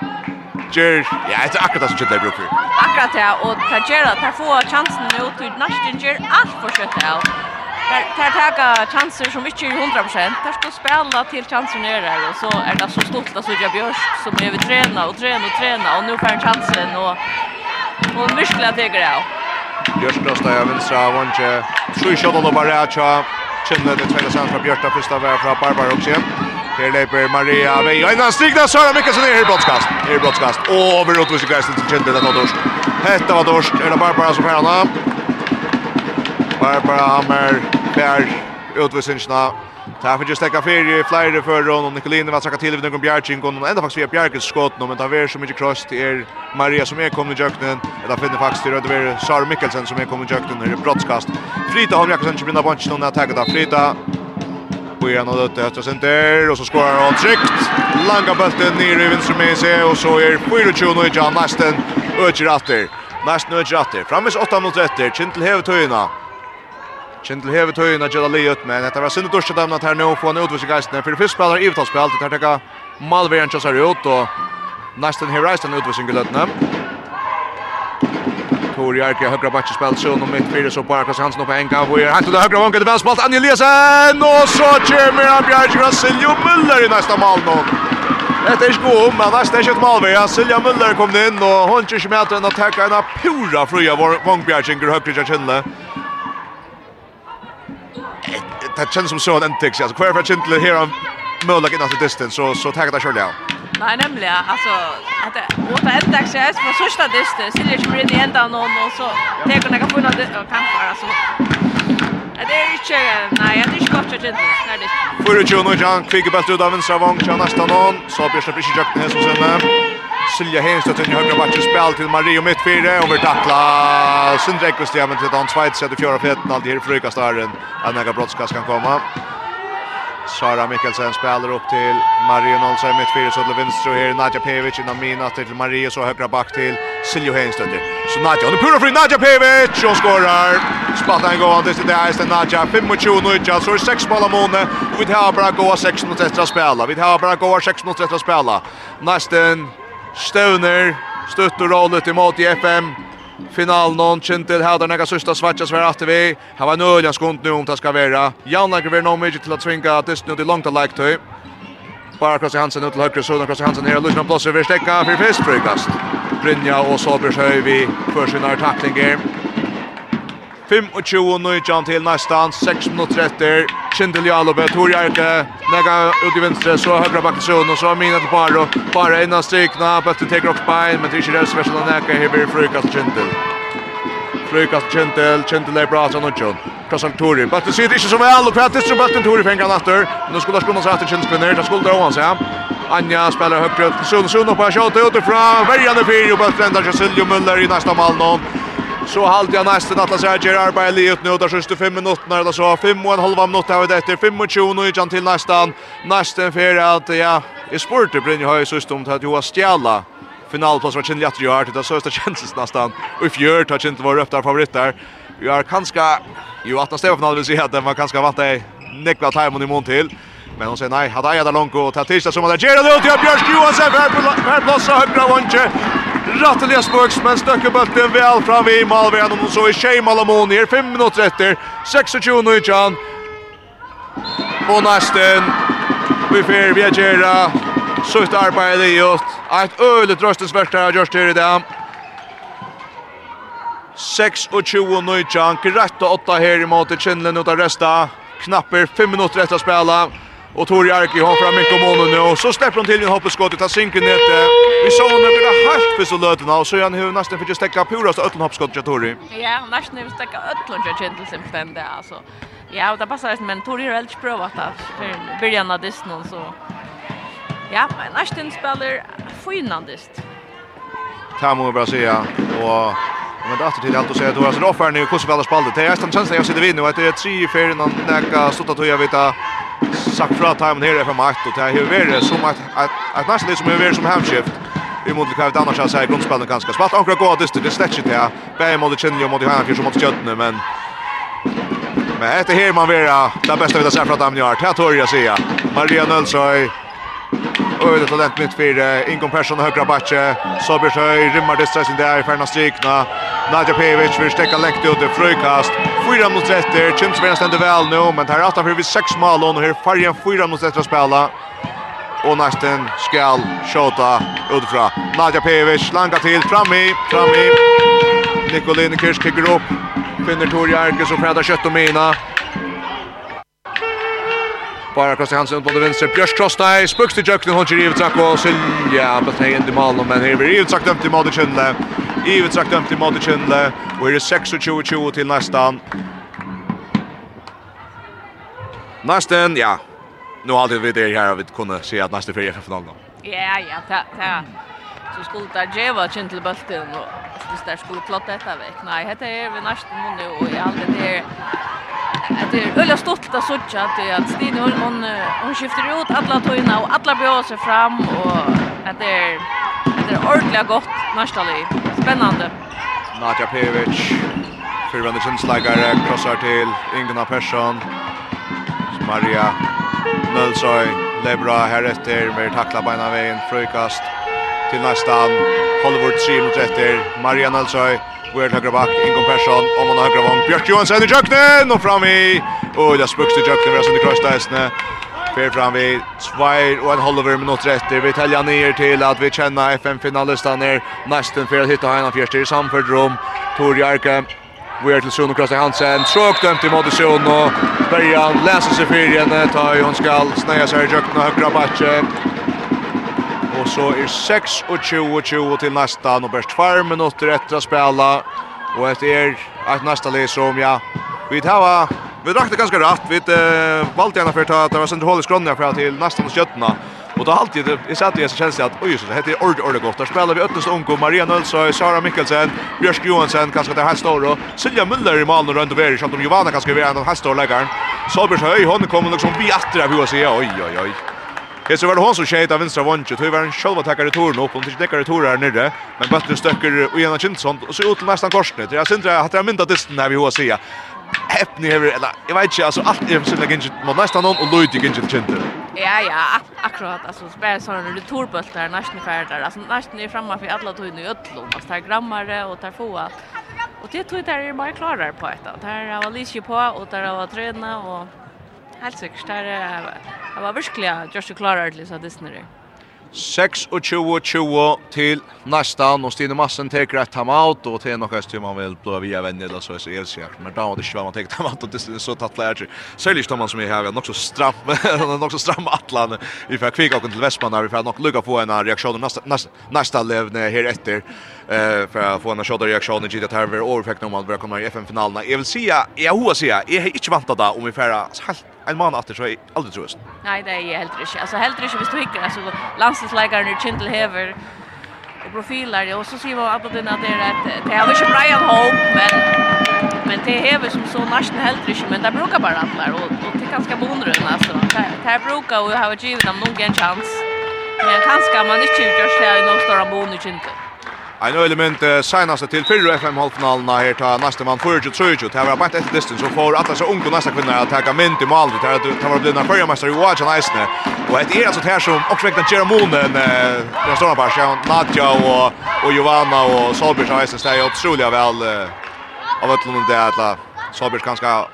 Ger, ja, det er akkurat det som skjedde i Brooklyn. Akkurat det, og det gjør at det får chansen nå til næsten gjør alt for kjøttet av. Det er taka chanser som ikke er 100%, det skal spela til chanser nere her, og så er det så stort at Sudja Bjørs som er vi trena og trena og trena, og nå får han chansen, og Hon virkelig teker av. Bjørstblåsta av vinstra av Vondje. Sju kjøtt og bare av tja. Kjønne det tveile sent fra Bjørsta, første vær fra Barbara også. Her leper Maria vei. Og innan stigna Sara Mikkelsen er i brottskast. Er i brottskast. Over utvisning greisen til Kjønne, det var dorsk. Hette var dorsk. Er det Barbara som herrna? Barbara Hammer, Bær, utvisningsna. Ta för just täcka för flyger för Ron Nikolin vad ska till vid någon Bjärching och ända faktiskt via Bjärkes skott nu men tar vi så mycket cross till er Maria som är kommit i jöknen. Eller finner faktiskt det över Sar Mikkelsen som är kommer i jöknen när brottskast. Frita har Jakobsen inte vinner bunch någon attack där Frita. Och igen och det höstas center och så skorar han tryckt. Långa bollen ner i vänster med sig och så är Pyrochuno i Jan Masten. Öcher efter. Masten öcher efter. Framis 8 mot 1. Kintel häver töjna. Kjentel hever tøyna av Gjela Liot, men etter var sinne dusje dem at her nå får han utvisning geistene. For det første spiller i utalspill, det tar tekka Malveren kjøsar ut, og nesten her reist den utvisning i løttene. Tor Jerke, høyre bakke spill, Sjøen og midt fire, så bare Klaas Hansen oppe en gang, hvor er hentet det høyre vanket, vel spalt, Anja Liesen, og så kommer han Bjerg Siljo Müller i neste mål nå. Dette er ikke god, men nesten er ikke et mål, ja, Silja Müller kom inn, og hun kjører ikke med til å tekka en av pura fria vangberginger høyre kjønne det känns som så att Antix alltså kvar för Chintle här av Möller in after distance så så tar det själv ja. Nej nämligen alltså att det åt Antix är på första distance eller ju blir ända någon och så det kan jag få något kan bara så Det är inte, nej, det är inte gott att det är det. Fyrir Tjono, Jan, kvikker bäst ut av vinstra vong, nästa Astanon, så Björn släpper ikke jakten som sinne. Silja Henstad inn i högra matchen spel till Mario mittfyrre och vi tackla Sundreck och Stefan till Dan Schweiz att fjärde fetten allt här frukas där en mega brottskast kan komma. Sara Mikkelsen spelar upp till Mario mitt fyra så till vänster här Nadja Pevic innan mina till Mario så högra back till Silja Henstad. Så Nadja hon pura fri Nadja Pevic och skorar. Spattar en gång till det här är Nadja 25 och Nadja så är 6 av måne och vi har bara gå 6 mot 13 spela. Vi har bara gå 6 mot 13 spela. Nästan Støvner, støtt og i imot i FM. Finalen on Kintel hade några sista svatchas svär att vi. Här var nöjliga skont nu om det ska vara. Jan Lager vill nog mycket till att svinga det nu långt att like till. Bara kross Hansen ut till höger så kross Hansen ner Lucas plåser vill stäcka för fest frikast. Brynja och Sabersøy vi för sina tacklingar. 25-19 til nästan 6 minuter efter. Kindel Jalobe, Tor Järte, nega ut i venstre, så högra backen Sund och så Mina till Paro. Bara innan strykna, Bötte tar också bein, men det är inte rövs värsta näka här blir frukast Kindel. Frukast Kindel, Kindel är bra att han och Krossar Tori, Bötte ser inte som väl och Pettis tror Bötte Tori fängar efter. Nu skulle Skunnas efter Kindspinner, där skulle han säga. Anja spelar högt ut. till Sund, Sund på skott utifrån, värjande fyra och Bötte ändrar Cecilio Müller i nästa mål någon så halt jag nästan att Lazar gör arbete livet nu där sista 5 minuterna. Eller så 5 och en halv minut har det efter. 25 och igen till nästan. Nästan för att ja är sporter brinner höj så stumt att Joa stjäla finalplats var känner jag att det så chances nästan. Och you're touch inte var upp där. Favoriter Vi är kanske ju att nästa final vill se att man kanske vant dig nekla timon i mån till. Men hon säger nej, hade jag där långt och ta tisdag som hade Gerald ut till Björk Johansson här på här plats högra vänster. Ratteliga spöks men stöcker bulten väl fram i Malvern och så är Shea Malamon här 5 minuter efter 26 nu chan. Och nästan vi får vi göra ett arbete i åt. Ett öligt röstesvärt här görs det idag. 26 nu chan. Rätt 8 här i mot Kinlen utan resta. Knapper 5 minuter efter att spela. Och Tori Arki har fram mycket mål nu och så släpper hon till en hoppskott tar synken ner Vi såg hon över det halt för så löten och så är han hur nästan fick stäcka purast ölln hoppeskott till Tori. Ja, nästan fick stäcka ölln till Kintel simpelthen där alltså. Ja, och det passar inte men Tori har väldigt provat att början av Disney så Ja, men nästan spelar finlandist. Tamo Brasilia och Men det är till allt att säga att Doras Roffar nu hur spelar spaldet. Det är nästan känslan jag sitter vid nu att det är tre i färden att näka stått att jag vet sagt fra timen her i FM8 og det har vært som at, at, at nesten det som har vært som hemskift i mot Lukav Dannars har seg grunnspillen ganske spalt akkurat gå dyster, det slett ikke det bare mot Kjenni og mot Heinafjord og mot Kjøttene men men etter her man vera det beste vi har sett fra timen i år det har Torja sier Maria Nølsøy Öle talent mitt för Ingon Persson högra backe. Sobersöj rymmar distra sin där i färna strikna. Nadja Pevic vill stäcka läkt ut det frukast. Fyra mot 1. Chims vill stända väl nu men här åtta för vi sex mål och här Farjan fyra mot 1 att spela. Och nästan skal skjuta utifrån. Nadja Pevic langar till fram i fram i. Nikolin Kirsch kickar upp. Finner Torjarkes och Freda Kött och Mina. Bara Krosta Hansen på det venstre. Björk Krosta i spuks til Jöknen. Hon kjer Ivitsak og Silja. Platt hej inn til Malen, Men her blir Ivitsak dömt i Madikindle. Ivitsak dömt i Madikindle. Og her er 26-20 til nästan. Nästan, ja. Nu har vi det här. Vi kunde se att nästa fyra är för någon gång. Ja, ta, ta så skulle det geva kjent til bulten och så det skulle klotte detta vekk. Nej, dette er vi nästan nu og i hade det er det är øyla stolt av sådja att at att Stine hon, hon, hon skifter ut alla tojna och alla bjør sig fram och det är det är ordentlig gott nästa liv. Spännande. Nadja Pevic, fyrvände kinsläggare, krossar till Inguna Persson, Maria Nölsøy, Lebra här efter med tackla beina veien, fröjkast, till nästa an. Hollywood 330, Marian Alsøy, Weird högra back, Ingon Persson, om man högra vång, Björk Johansson i Jöknen och fram i, och det spöks till Jöknen, vi har sönder krossdäsne. Fer fram vi, tvær och en halver minut rätter, vi täljer ner till att vi känner FN-finalistan är nästan för att hitta henne fjärster i samförd rum. Tor Jarke, Weir till Suno Krossa Hansen, tråk dömt i mot Suno, Bergan läser sig fyrjen, tar ju hon skall snäja sig i Jöknen och högra backen. Og så er 26-20 til nästa, nå best 2 minutter etter å spela. Og etter er et nästa lys som, ja, vi tar Vi rakte ganska rätt. Vi uh, valgte gärna för att ta, det var centralt skrönja för till nästan skötterna. Och då alltid i sätt jag känns det att oj så det heter ord ord gott. Där spelar vi Öttens Onko, Maria Nölsö, Sara Mikkelsen, Björk Johansen, kanske det här står då. Silja Müller i mål och runt över så att de Giovanna kanske vi är en av hästorläggaren. Solberg Höj hon kommer liksom vi åter av hur jag oj oj oj. Det så var det hon som skejt av vänstra vånche. Tog var en själva tackar i torn upp och inte däckar i torn här nere. Men bötter stöcker och ena Kinsson och så ut nästan korsnet. Jag syns att jag myndat disten här vi hos säga. Häppni över eller jag vet inte alltså allt är synda gänget mot nästan någon och Lloyd gänget kände. Ja ja, akkurat alltså spär såna det torbultar nästan färdigt. Alltså nästan är framme för alla tog nu öllon. Alltså där grammare och tar få allt. Och det tror jag där är bara klarar på ett. Där har Alicia på och där var tränat och Helt sikkert. Det er, var virkelig just klar det, sa Disney. 26-20 til nästan och Stine Massen tar ett timeout och till något som man vill blåa via vänner eller så är det elsäkert men då det ska man ta timeout och det är så tatt lärt sig säljer man som är här också stram också stram Atlan. Vi får kvicka och till Västman där vi får nog lucka på en reaktion nästa nästa levne här efter eh för att få en shot reaktion i det här över och effekt om att börja komma i FM-finalerna. Jag vill säga, jag hoppas säga, jag är inte vant att om vi färra helt en man efter så är aldrig tror Nej, det är helt rätt. Alltså helt rätt visst du hickar alltså landslagslägaren i Chintel Hever och profiler och så ser vi att det är ett det har inte Brian Hope men men det hever som så nästan helt rätt men det brukar bara alla och och det ganska bonrun alltså. Det här brukar och har givit dem någon chans. Men kanske man inte gör det i någon stora bonus inte. Ein element uh, seinaste til fyrre FM halvfinalen her ta nästa mann för 23 tror Det var bare ett distance så får att så ung och nästa kvinna att ta mint i mål det har det var blivna förra mästare i Watch and Ice. Och ett är alltså här som också väckte Jerome Moon en den stora bara så Nadja och och Giovanna och Solberg ice är det otroliga väl av att lunda det alla Solberg ganska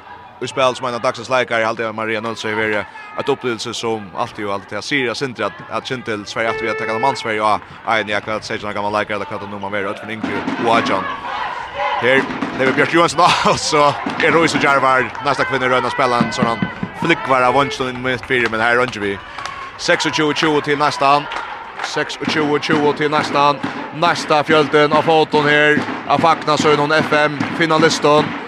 i spel som en av dagsens läkare i halvdelen Maria Nilsson i Verja. Ett upplevelse som alltid och alltid har Sirius inte att att Kintel Sverige att vi har ta man Sverige och en jag kvart säger några gamla läkare eller kvart man mer ut från Ingrid Wajon. Här lever Björk Johansson och så är Royce Jarvar, nästa kvinna röna spelaren så han flickvar av Wonstone in mitt fyra men här rönjer vi. 26-20 till nästa 26-20 till nästan nästa fjölden av foton här. Afakna Sönholm FM finalisten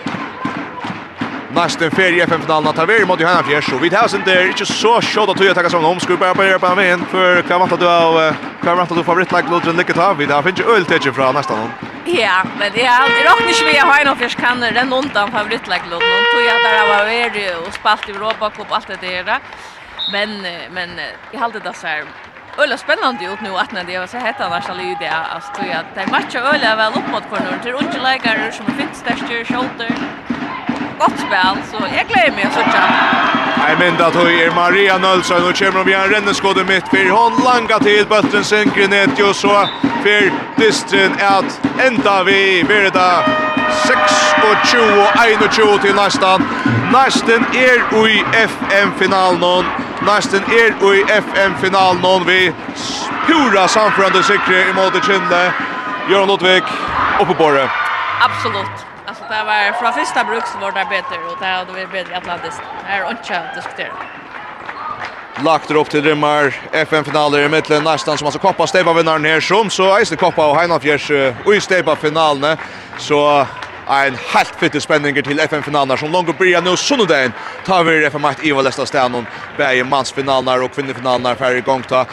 nästan för i FM-finalen att ha mot Johanna Fjärs. Och vi tar oss inte, inte så tjockt att du tackar som om. Skulle bara börja på en för kan vänta du av kan vänta du favoritlag Lodren Lycka ta. Vi där finns ju öl täcker från nästa. Ja, men det är aldrig rock nicht vi har någon fisk kan den undan favoritlag Lodren. Tog jag där var varit och spalt i Europa Cup allt det där. Men men jag hade det så här Ölla spännande ut nu att när det var så hett annars alla det alltså tror jag att det matchar Ölla väl upp mot corner till unge lägare som finns där styr shoulder gott spel, så jeg gleder meg så søtja. Jeg mynd at hun er Maria Nølsson, og kommer vi en renneskåde mitt, for hun langa til bøtten sin grinet, og så for distrin at enda vi virda 26-21 til næstan. Næsten er ui FM-finalen, næsten er ui FM-finalen, vi pura samførende sikre i måte kjenne. Jørgen Lodvig, oppe på det. Absolutt. Det var från första bruk så var det bättre och det hade vært bättre i Atlantis. Det är inte att diskutera. Lagt upp till rymmar FN-finaler i mittlen nästan som alltså koppa steba vinnaren här som så Eisne koppa och Heinafjärs och i steba finalen så en helt fytte spänning till FN-finalerna som långt och börjar nu sondagen tar vi FN-makt i Valesta Stänon bäge mansfinalerna och kvinnofinalerna för igång. ta